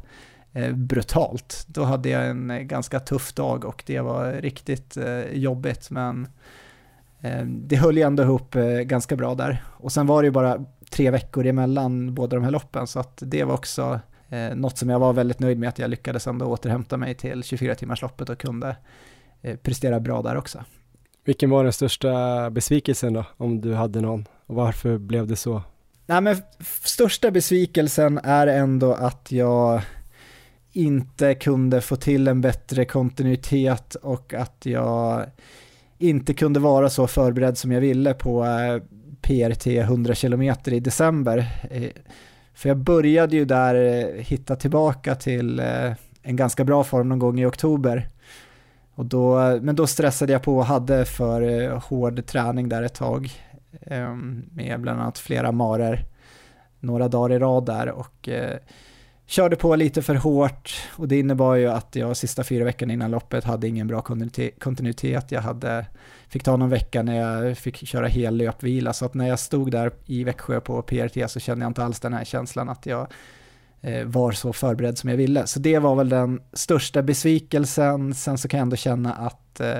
brutalt. Då hade jag en eh, ganska tuff dag och det var riktigt eh, jobbigt men det höll ju ändå ihop ganska bra där. Och sen var det ju bara tre veckor emellan båda de här loppen så att det var också något som jag var väldigt nöjd med att jag lyckades ändå återhämta mig till 24 timmars loppet och kunde prestera bra där också. Vilken var den största besvikelsen då, om du hade någon? Och varför blev det så? Nej men största besvikelsen är ändå att jag inte kunde få till en bättre kontinuitet och att jag inte kunde vara så förberedd som jag ville på PRT 100 km i december. Eh, för jag började ju där eh, hitta tillbaka till eh, en ganska bra form någon gång i oktober. Och då, men då stressade jag på och hade för hård träning där ett tag med bland annat flera marer några dagar i rad där och körde på lite för hårt och det innebar ju att jag sista fyra veckorna innan loppet hade ingen bra kontinuitet. Jag hade, fick ta någon vecka när jag fick köra hel löpvila så att när jag stod där i Växjö på PRT så kände jag inte alls den här känslan att jag eh, var så förberedd som jag ville. Så det var väl den största besvikelsen. Sen så kan jag ändå känna att eh,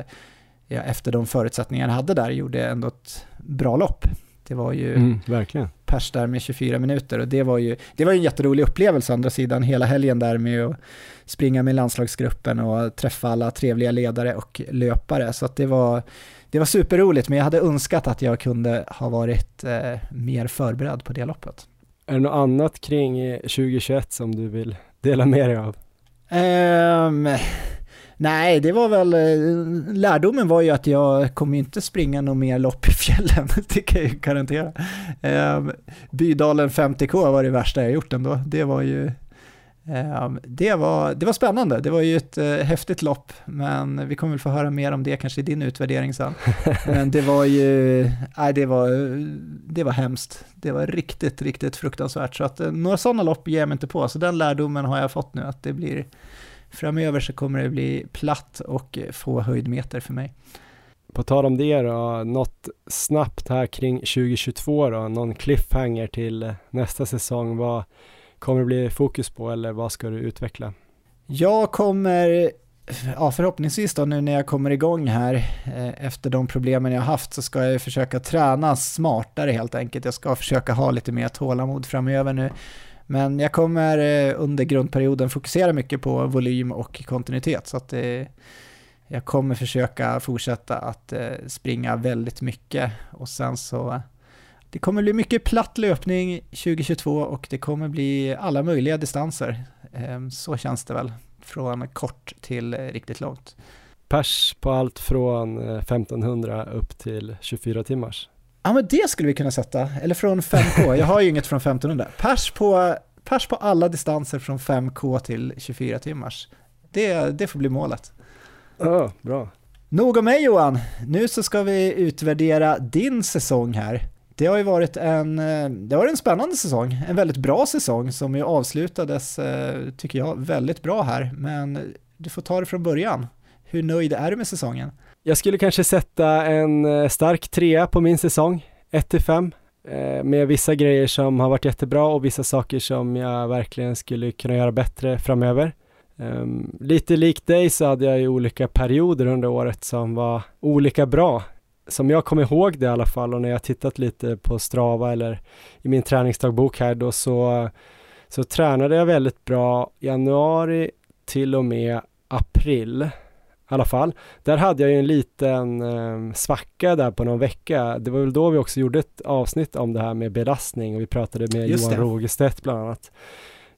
jag efter de förutsättningar jag hade där gjorde ändå ett bra lopp. Det var ju mm, verkligen pers där med 24 minuter och det var ju det var en jätterolig upplevelse andra sidan hela helgen där med att springa med landslagsgruppen och träffa alla trevliga ledare och löpare så det var det var superroligt men jag hade önskat att jag kunde ha varit eh, mer förberedd på det loppet. Är det något annat kring 2021 som du vill dela med dig av? Um, Nej, det var väl, eh, lärdomen var ju att jag kommer inte springa något mer lopp i fjällen, det kan jag ju garantera. Eh, Bydalen 50K var det värsta jag gjort ändå, det var ju eh, det var, det var spännande, det var ju ett eh, häftigt lopp, men vi kommer väl få höra mer om det kanske i din utvärdering sen. Men det var ju, nej det var, det var hemskt. Det var riktigt, riktigt fruktansvärt. Så att eh, några sådana lopp ger jag mig inte på, så den lärdomen har jag fått nu, att det blir framöver så kommer det bli platt och få höjdmeter för mig. På tal om det då, något snabbt här kring 2022 då, någon cliffhanger till nästa säsong. Vad kommer det bli fokus på eller vad ska du utveckla? Jag kommer, ja förhoppningsvis då nu när jag kommer igång här eh, efter de problemen jag har haft så ska jag försöka träna smartare helt enkelt. Jag ska försöka ha lite mer tålamod framöver nu men jag kommer eh, under grundperioden fokusera mycket på volym och kontinuitet så att eh, jag kommer försöka fortsätta att eh, springa väldigt mycket och sen så det kommer bli mycket platt löpning 2022 och det kommer bli alla möjliga distanser. Ehm, så känns det väl, från kort till riktigt långt. Pers på allt från 1500 upp till 24 timmars. Ja men det skulle vi kunna sätta, eller från 5K, jag har ju inget från 1500. Pers på, pers på alla distanser från 5K till 24 timmars. Det, det får bli målet. Ja, oh, bra. Nog om mig Johan, nu så ska vi utvärdera din säsong här. Det har ju varit en, det har en spännande säsong, en väldigt bra säsong som ju avslutades, eh, tycker jag, väldigt bra här. Men du får ta det från början. Hur nöjd är du med säsongen? Jag skulle kanske sätta en eh, stark trea på min säsong, 1-5, eh, med vissa grejer som har varit jättebra och vissa saker som jag verkligen skulle kunna göra bättre framöver. Um, lite likt dig så hade jag ju olika perioder under året som var olika bra. Som jag kom ihåg det i alla fall och när jag tittat lite på Strava eller i min träningsdagbok här då så, så tränade jag väldigt bra januari till och med april i alla fall. Där hade jag ju en liten eh, svacka där på någon vecka. Det var väl då vi också gjorde ett avsnitt om det här med belastning och vi pratade med Just Johan Rogerstedt bland annat.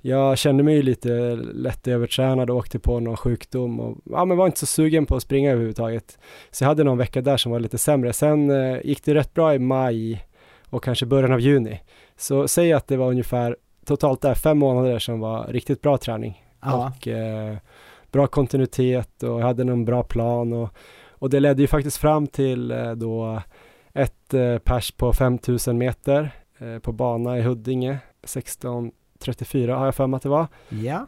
Jag kände mig lite lätt övertränad och åkte på någon sjukdom och ja, men var inte så sugen på att springa överhuvudtaget. Så jag hade någon vecka där som var lite sämre. Sen eh, gick det rätt bra i maj och kanske början av juni. Så säg att det var ungefär totalt där fem månader som var riktigt bra träning Ja, och eh, bra kontinuitet och jag hade någon bra plan och, och det ledde ju faktiskt fram till eh, då ett eh, pers på 5000 meter eh, på bana i Huddinge 16.34 har jag för mig att det var ja.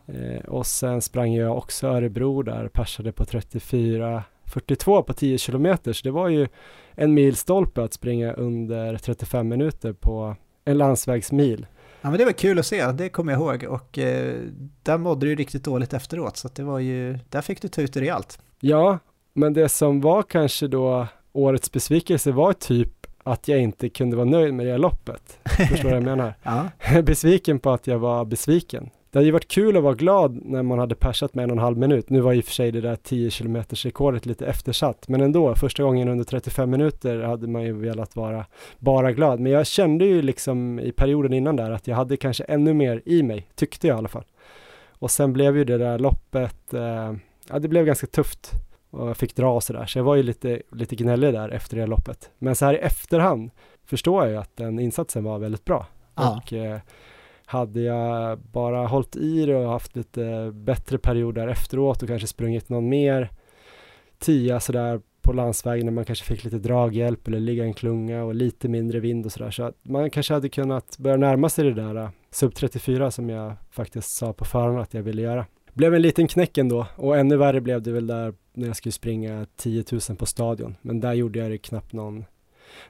och sen sprang jag också Örebro där persade på 34.42 på 10 kilometer så det var ju en milstolpe att springa under 35 minuter på en landsvägsmil Ja men det var kul att se, det kommer jag ihåg och eh, där mådde du ju riktigt dåligt efteråt så det var ju, där fick du ta ut det rejält. Ja, men det som var kanske då årets besvikelse var typ att jag inte kunde vara nöjd med det här loppet. Förstår du vad jag menar? Ja, besviken på att jag var besviken. Det hade ju varit kul att vara glad när man hade persat med en och en halv minut. Nu var i och för sig det där 10 km rekordet lite eftersatt, men ändå, första gången under 35 minuter hade man ju velat vara bara glad. Men jag kände ju liksom i perioden innan där att jag hade kanske ännu mer i mig, tyckte jag i alla fall. Och sen blev ju det där loppet, eh, ja det blev ganska tufft och jag fick dra och sådär, så jag var ju lite, lite gnällig där efter det loppet. Men så här i efterhand förstår jag ju att den insatsen var väldigt bra. Ja. Och eh, hade jag bara hållit i det och haft lite bättre perioder efteråt och kanske sprungit någon mer tia sådär på landsvägen när man kanske fick lite draghjälp eller ligga i en klunga och lite mindre vind och sådär. Så att man kanske hade kunnat börja närma sig det där äh, sub 34 som jag faktiskt sa på förhand att jag ville göra. Blev en liten knäck ändå och ännu värre blev det väl där när jag skulle springa 10 000 på stadion. Men där gjorde jag det knappt någon,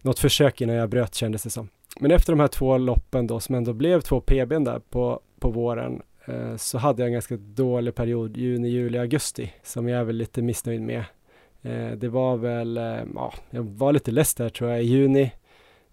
något försök innan jag bröt kändes det som. Men efter de här två loppen då som ändå blev två PBn där på, på våren eh, så hade jag en ganska dålig period juni, juli, augusti som jag är väl lite missnöjd med. Eh, det var väl, eh, ja, jag var lite less där tror jag i juni.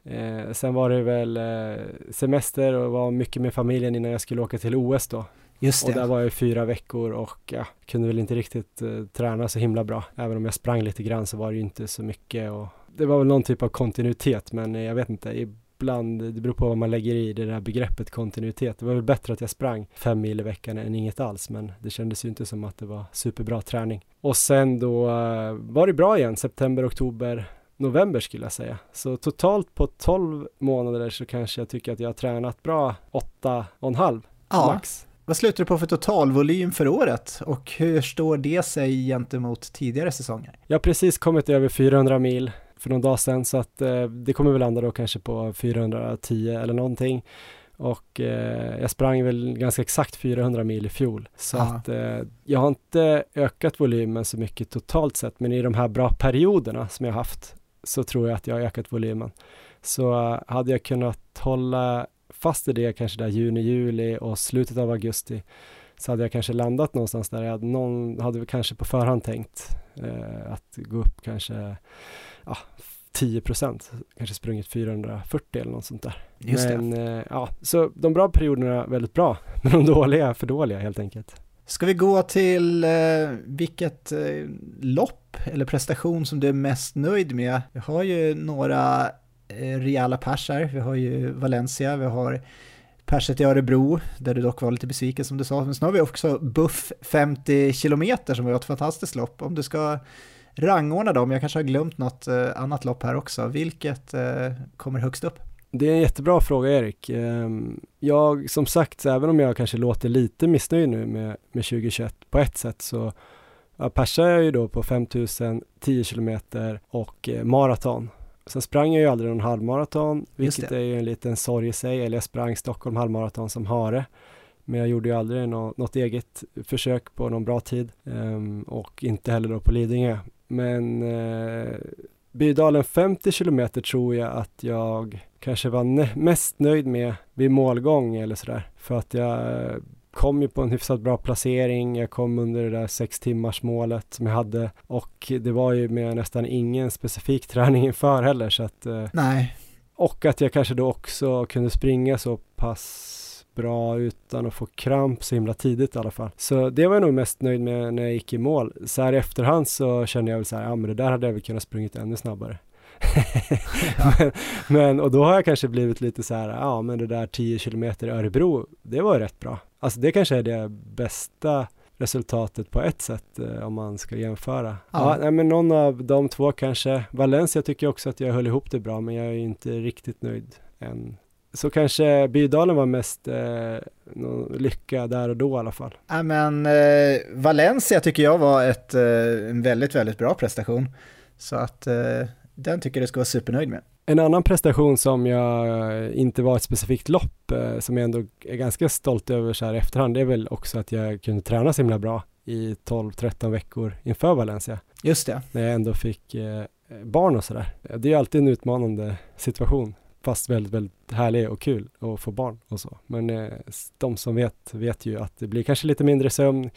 Eh, sen var det väl eh, semester och var mycket med familjen innan jag skulle åka till OS då. just Och där det. var jag i fyra veckor och ja, kunde väl inte riktigt eh, träna så himla bra. Även om jag sprang lite grann så var det ju inte så mycket och det var väl någon typ av kontinuitet men jag vet inte, ibland, det beror på vad man lägger i det där begreppet kontinuitet. Det var väl bättre att jag sprang fem mil i veckan än inget alls men det kändes ju inte som att det var superbra träning. Och sen då eh, var det bra igen, september, oktober, november skulle jag säga. Så totalt på 12 månader så kanske jag tycker att jag har tränat bra åtta och en halv Ja, max. vad slutar du på för totalvolym för året och hur står det sig gentemot tidigare säsonger? Jag har precis kommit över 400 mil för någon dag sedan så att eh, det kommer väl landa då kanske på 410 eller någonting. Och eh, jag sprang väl ganska exakt 400 mil i fjol. Så Ja. att eh, jag har inte ökat volymen så mycket totalt sett men i de här bra perioderna som jag haft så tror jag att jag har ökat volymen. Så eh, hade jag kunnat hålla fast i det kanske där juni, juli och slutet av augusti så hade jag kanske landat någonstans där jag hade, någon, hade kanske på förhand tänkt eh, att gå upp kanske ja, 10 procent, kanske sprungit 440 eller något sånt där. Just det. men eh, ja, så de bra perioderna är väldigt bra, men de dåliga är för dåliga helt enkelt. Ska vi gå till eh, vilket eh, lopp eller prestation som du är mest nöjd med? Vi har ju några eh, rejäla pers här. Vi har ju Valencia, vi har perset i Örebro, där du dock var lite besviken som du sa. Men sen har vi också Buff 50 kilometer som var ett fantastiskt lopp. Om du ska rangordna dem, jag kanske har glömt något eh, annat lopp här också. Vilket eh, kommer högst upp? Det är en jättebra fråga Erik. Ehm, Jag, som sagt, även om jag kanske låter lite missnöjd nu med, med 2021 på ett sätt så ja, persar jag ju då på 5000, 10 kilometer och eh, maraton. Sen sprang jag ju aldrig någon halvmaraton, vilket är ju en liten sorg i sig, eller jag sprang Stockholm halvmaraton som hare. Men jag gjorde ju aldrig nå, något eget försök på någon bra tid Ehm, och inte heller då på Lidingö. Men eh, Bydalen 50 kilometer tror jag att jag kanske var mest nöjd med vid målgång eller sådär. För att jag eh, kom ju på en hyfsat bra placering, jag kom under det där sex timmars målet som jag hade. Och det var ju med nästan ingen specifik träning inför heller. Så att eh, Nej, och att jag kanske då också kunde springa så pass bra utan att få kramp så himla tidigt i alla fall. Så det var jag nog mest nöjd med när jag gick i mål. Så här i efterhand så kände jag väl så här, ja men det där hade jag väl kunnat sprungit ännu snabbare. men, men, och då har jag kanske blivit lite så här, ja men det där 10 kilometer i Örebro, det var rätt bra. Alltså det kanske är det bästa resultatet på ett sätt eh, om man ska jämföra. Ja, Ja. men någon av de två kanske. Valencia tycker jag också att jag höll ihop det bra men jag är inte riktigt nöjd än så kanske Bydalen var mest eh, lycka där och då i alla fall. Ja, men eh, Valencia tycker jag var ett, eh, en väldigt, väldigt bra prestation. Så att eh, den tycker jag du ska vara supernöjd med. En annan prestation som jag inte var ett specifikt lopp, eh, som jag ändå är ganska stolt över så här i efterhand, det är väl också att jag kunde träna så himla bra i 12-13 veckor inför Valencia. Just det. När jag ändå fick eh, barn och sådär. Det är alltid en utmanande situation fast väldigt, väldigt härlig och kul att få barn och så. Men eh, de som vet, vet ju att det blir kanske lite mindre sömn,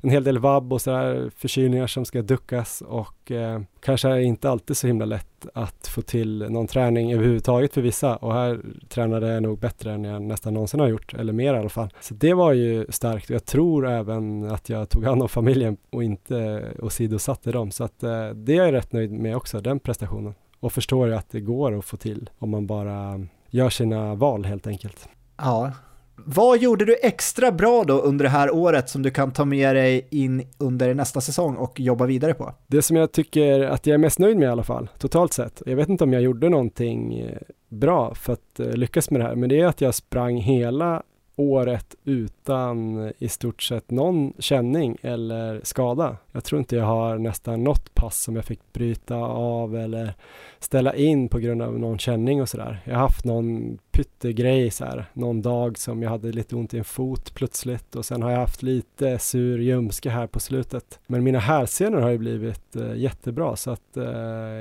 en hel del vabb och sådär, förkylningar som ska duckas och eh, kanske inte alltid så himla lätt att få till någon träning överhuvudtaget för vissa och här tränade jag nog bättre än jag nästan någonsin har gjort, eller mer i alla fall. Så det var ju starkt och jag tror även att jag tog hand om familjen och inte åsidosatte dem, så att eh, det är jag rätt nöjd med också, den prestationen och förstår ju att det går att få till om man bara gör sina val helt enkelt. Ja. Vad gjorde du extra bra då under det här året som du kan ta med dig in under nästa säsong och jobba vidare på? Det som jag tycker att jag är mest nöjd med i alla fall, totalt sett. Jag vet inte om jag gjorde någonting eh, bra för att eh, lyckas med det här, men det är att jag sprang hela året utan i stort sett någon känning eller skada. Jag tror inte jag har nästan något pass som jag fick bryta av eller ställa in på grund av någon känning och sådär. Jag har haft någon pyttegrej så här, någon dag som jag hade lite ont i en fot plötsligt och sen har jag haft lite sur ljumske här på slutet. Men mina hälsenor har ju blivit eh, jättebra så att eh,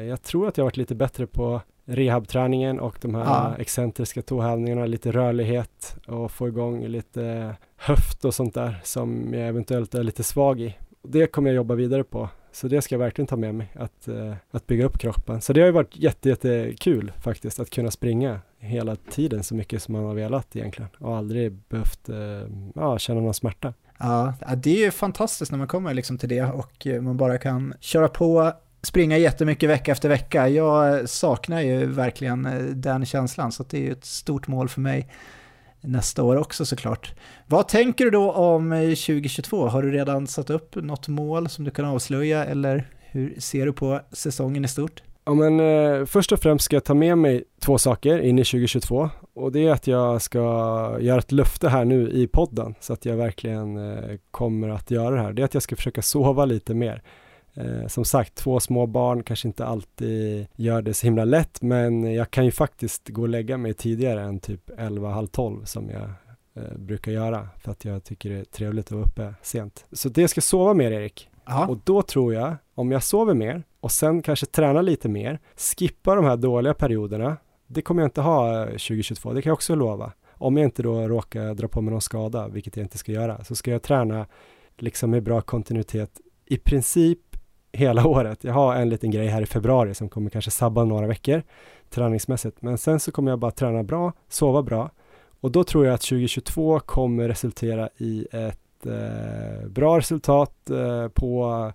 jag tror att jag varit lite bättre på rehabträningen och de här ja. excentriska tåhävningarna, lite rörlighet och få igång lite höft och sånt där som jag eventuellt är lite svag i. Det kommer jag jobba vidare på. Så det ska jag verkligen ta med mig, att, uh, att bygga upp kroppen. Så det har ju varit jätte, jättekul faktiskt, att kunna springa hela tiden så mycket som man har velat egentligen och aldrig behövt uh, ja, känna någon smärta. Ja, det är ju fantastiskt när man kommer liksom till det och man bara kan köra på springa jättemycket vecka efter vecka. Jag saknar ju verkligen eh, den känslan, så det är ju ett stort mål för mig nästa år också såklart. Vad tänker du då om eh, 2022? Har du redan satt upp något mål som du kan avslöja eller hur ser du på säsongen i stort? Ja men eh, först och främst ska jag ta med mig två saker in i 2022 och det är att jag ska göra ett löfte här nu i podden så att jag verkligen eh, kommer att göra det här. Det är att jag ska försöka sova lite mer. Eh, som sagt, två små barn kanske inte alltid gör det så himla lätt, men jag kan ju faktiskt gå och lägga mig tidigare än typ 11, halv 12 som jag eh, brukar göra för att jag tycker det är trevligt att vara uppe sent. Så det ska sova mer Erik. Aha. Och då tror jag, om jag sover mer och sen kanske tränar lite mer, skippa de här dåliga perioderna, det kommer jag inte ha 2022, det kan jag också lova. Om jag inte då råkar dra på mig någon skada, vilket jag inte ska göra, så ska jag träna liksom med bra kontinuitet i princip hela året. Jag har en liten grej här i februari som kommer kanske sabba några veckor träningsmässigt, men sen så kommer jag bara träna bra, sova bra. Och då tror jag att 2022 kommer resultera i ett eh, bra resultat eh, på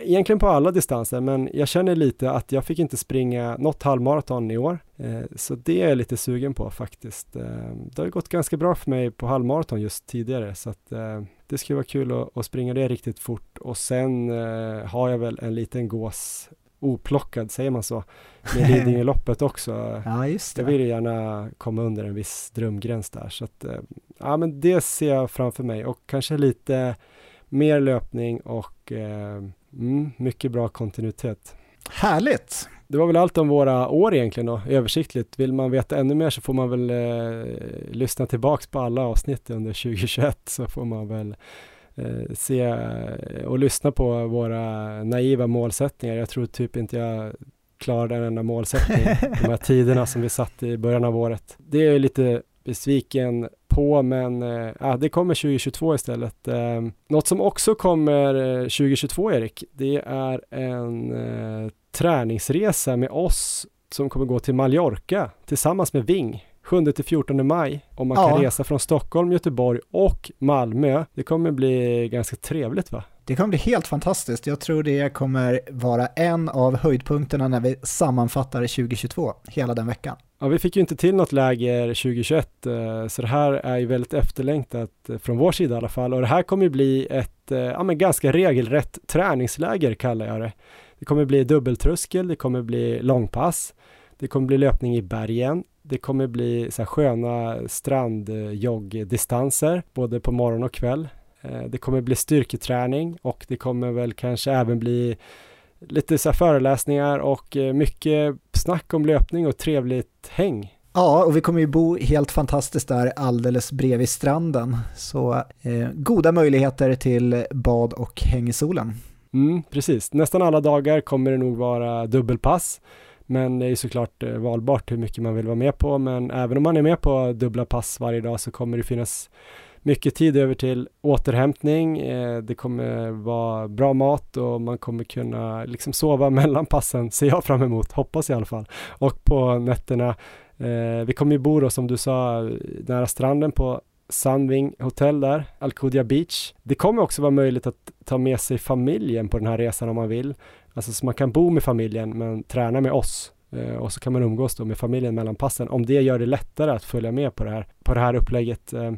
egentligen på alla distanser, men jag känner lite att jag fick inte springa något halvmaraton i år, eh, så det är jag lite sugen på faktiskt. Eh, det har gått ganska bra för mig på halvmaraton just tidigare, så att eh, det skulle vara kul att, att, springa det riktigt fort och sen eh, har jag väl en liten gås oplockad, säger man så, med Lidingöloppet också. ja, just det. Jag vill gärna komma under en viss drömgräns där, så att eh, ja, men det ser jag framför mig och kanske lite mer löpning och eh, mm, mycket bra kontinuitet. Härligt! Det var väl allt om våra år egentligen då, översiktligt. Vill man veta ännu mer så får man väl eh, lyssna tillbaks på alla avsnitt under 2021 så får man väl eh, se och lyssna på våra naiva målsättningar. Jag tror typ inte jag klarade en enda målsättning de här tiderna som vi satt i början av året. Det är lite besviken på, men äh, det kommer 2022 istället. Äh, något som också kommer 2022, Erik, det är en äh, träningsresa med oss som kommer gå till Mallorca tillsammans med Ving 7-14 maj och man kan resa från Stockholm, Göteborg och Malmö. Det kommer bli ganska trevligt va? Det kommer bli helt fantastiskt. Jag tror det kommer vara en av höjdpunkterna när vi sammanfattar 2022, hela den veckan. Ja, vi fick ju inte till något läger 2021, eh, så det här är ju väldigt efterlängtat eh, från vår sida i alla fall. Och det här kommer ju bli ett eh, ja, men ganska regelrätt träningsläger kallar jag det. Det kommer bli dubbeltröskel, det kommer bli långpass, det kommer bli löpning i bergen, Det kommer bli så här sköna strandjoggdistanser både på morgon och kväll. Eh, det kommer bli styrketräning och det kommer väl kanske även bli lite så föreläsningar och eh, mycket snack om löpning och trevligt häng. Ja, och vi kommer ju bo helt fantastiskt där alldeles bredvid stranden. Så eh, goda möjligheter till bad och häng i solen. Mm, precis, nästan alla dagar kommer det nog vara dubbelpass. Men det är såklart eh, valbart hur mycket man vill vara med på. Men även om man är med på dubbla pass varje dag så kommer det finnas mycket tid över till återhämtning. Eh, det kommer vara bra mat och man kommer kunna liksom sova mellan passen, ser jag fram emot, hoppas i alla fall. Och på nätterna, eh, vi kommer ju bo då som du sa nära stranden på Sunwing hotell där, Alcudia Beach. Det kommer också vara möjligt att ta med sig familjen på den här resan om man vill. Alltså så man kan bo med familjen men träna med oss eh, och så kan man umgås då med familjen mellan passen om det gör det lättare att följa med på det här, på det här upplägget. Eh,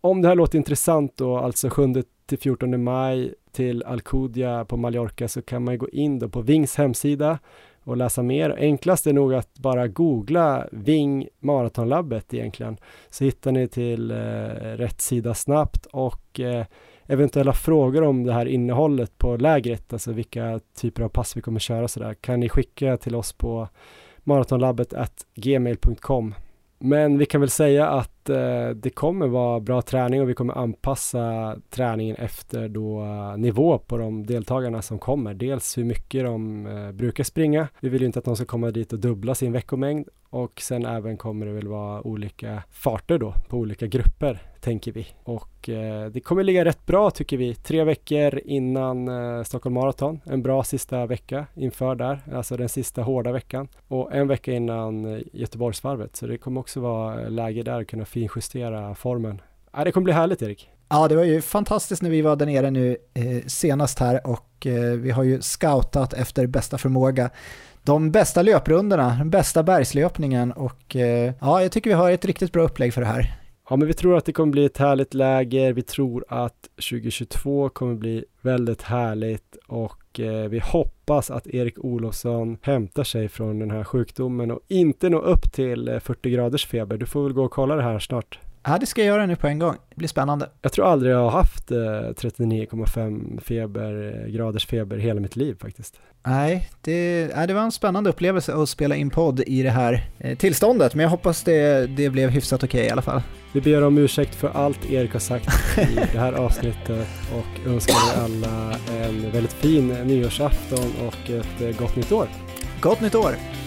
om det här låter intressant då, alltså 7 till 14 maj till Alcudia på Mallorca så kan man gå in då på Vings hemsida och läsa mer. Enklast är nog att bara googla Ving Maratonlabbet egentligen så hittar ni till eh, rätt sida snabbt och eh, eventuella frågor om det här innehållet på lägret, alltså vilka typer av pass vi kommer köra sådär, kan ni skicka till oss på maratonlabbet gmail.com. Men vi kan väl säga att eh, det kommer vara bra träning och vi kommer anpassa träningen efter då eh, nivå på de deltagarna som kommer. Dels hur mycket de eh, brukar springa. Vi vill ju inte att de ska komma dit och dubbla sin veckomängd och sen även kommer det väl vara olika farter då på olika grupper tänker vi. Och eh, det kommer ligga rätt bra tycker vi. Tre veckor innan eh, Stockholm Marathon. En bra sista vecka inför där, alltså den sista hårda veckan. Och en vecka innan eh, Göteborgsvarvet. Så det kommer också vara eh, läge där att kunna finjustera formen. Ja, det kommer bli härligt Erik. Ja, det var ju fantastiskt när vi var där nere nu eh, senast här och eh, vi har ju scoutat efter bästa förmåga de bästa löprundorna, den bästa bergslöpningen och eh, ja, jag tycker vi har ett riktigt bra upplägg för det här. Ja, men vi tror att det kommer bli ett härligt läger. Vi tror att 2022 kommer bli väldigt härligt och eh, vi hoppas att Erik Olofsson hämtar sig från den här sjukdomen och inte når upp till eh, 40 graders feber. Du får väl gå och kolla det här snart. Ja, det ska jag göra nu på en gång. Det blir spännande. Jag tror aldrig jag har haft eh, 39,5 feber, eh, graders feber hela mitt liv faktiskt. Nej det, nej, det var en spännande upplevelse att spela in podd i det här eh, tillståndet, men jag hoppas det, det blev hyfsat okej okay, i alla fall. Vi ber om ursäkt för allt Erik har sagt i det här avsnittet och önskar er alla en väldigt fin nyårsafton och ett eh, gott nytt år. Gott nytt år!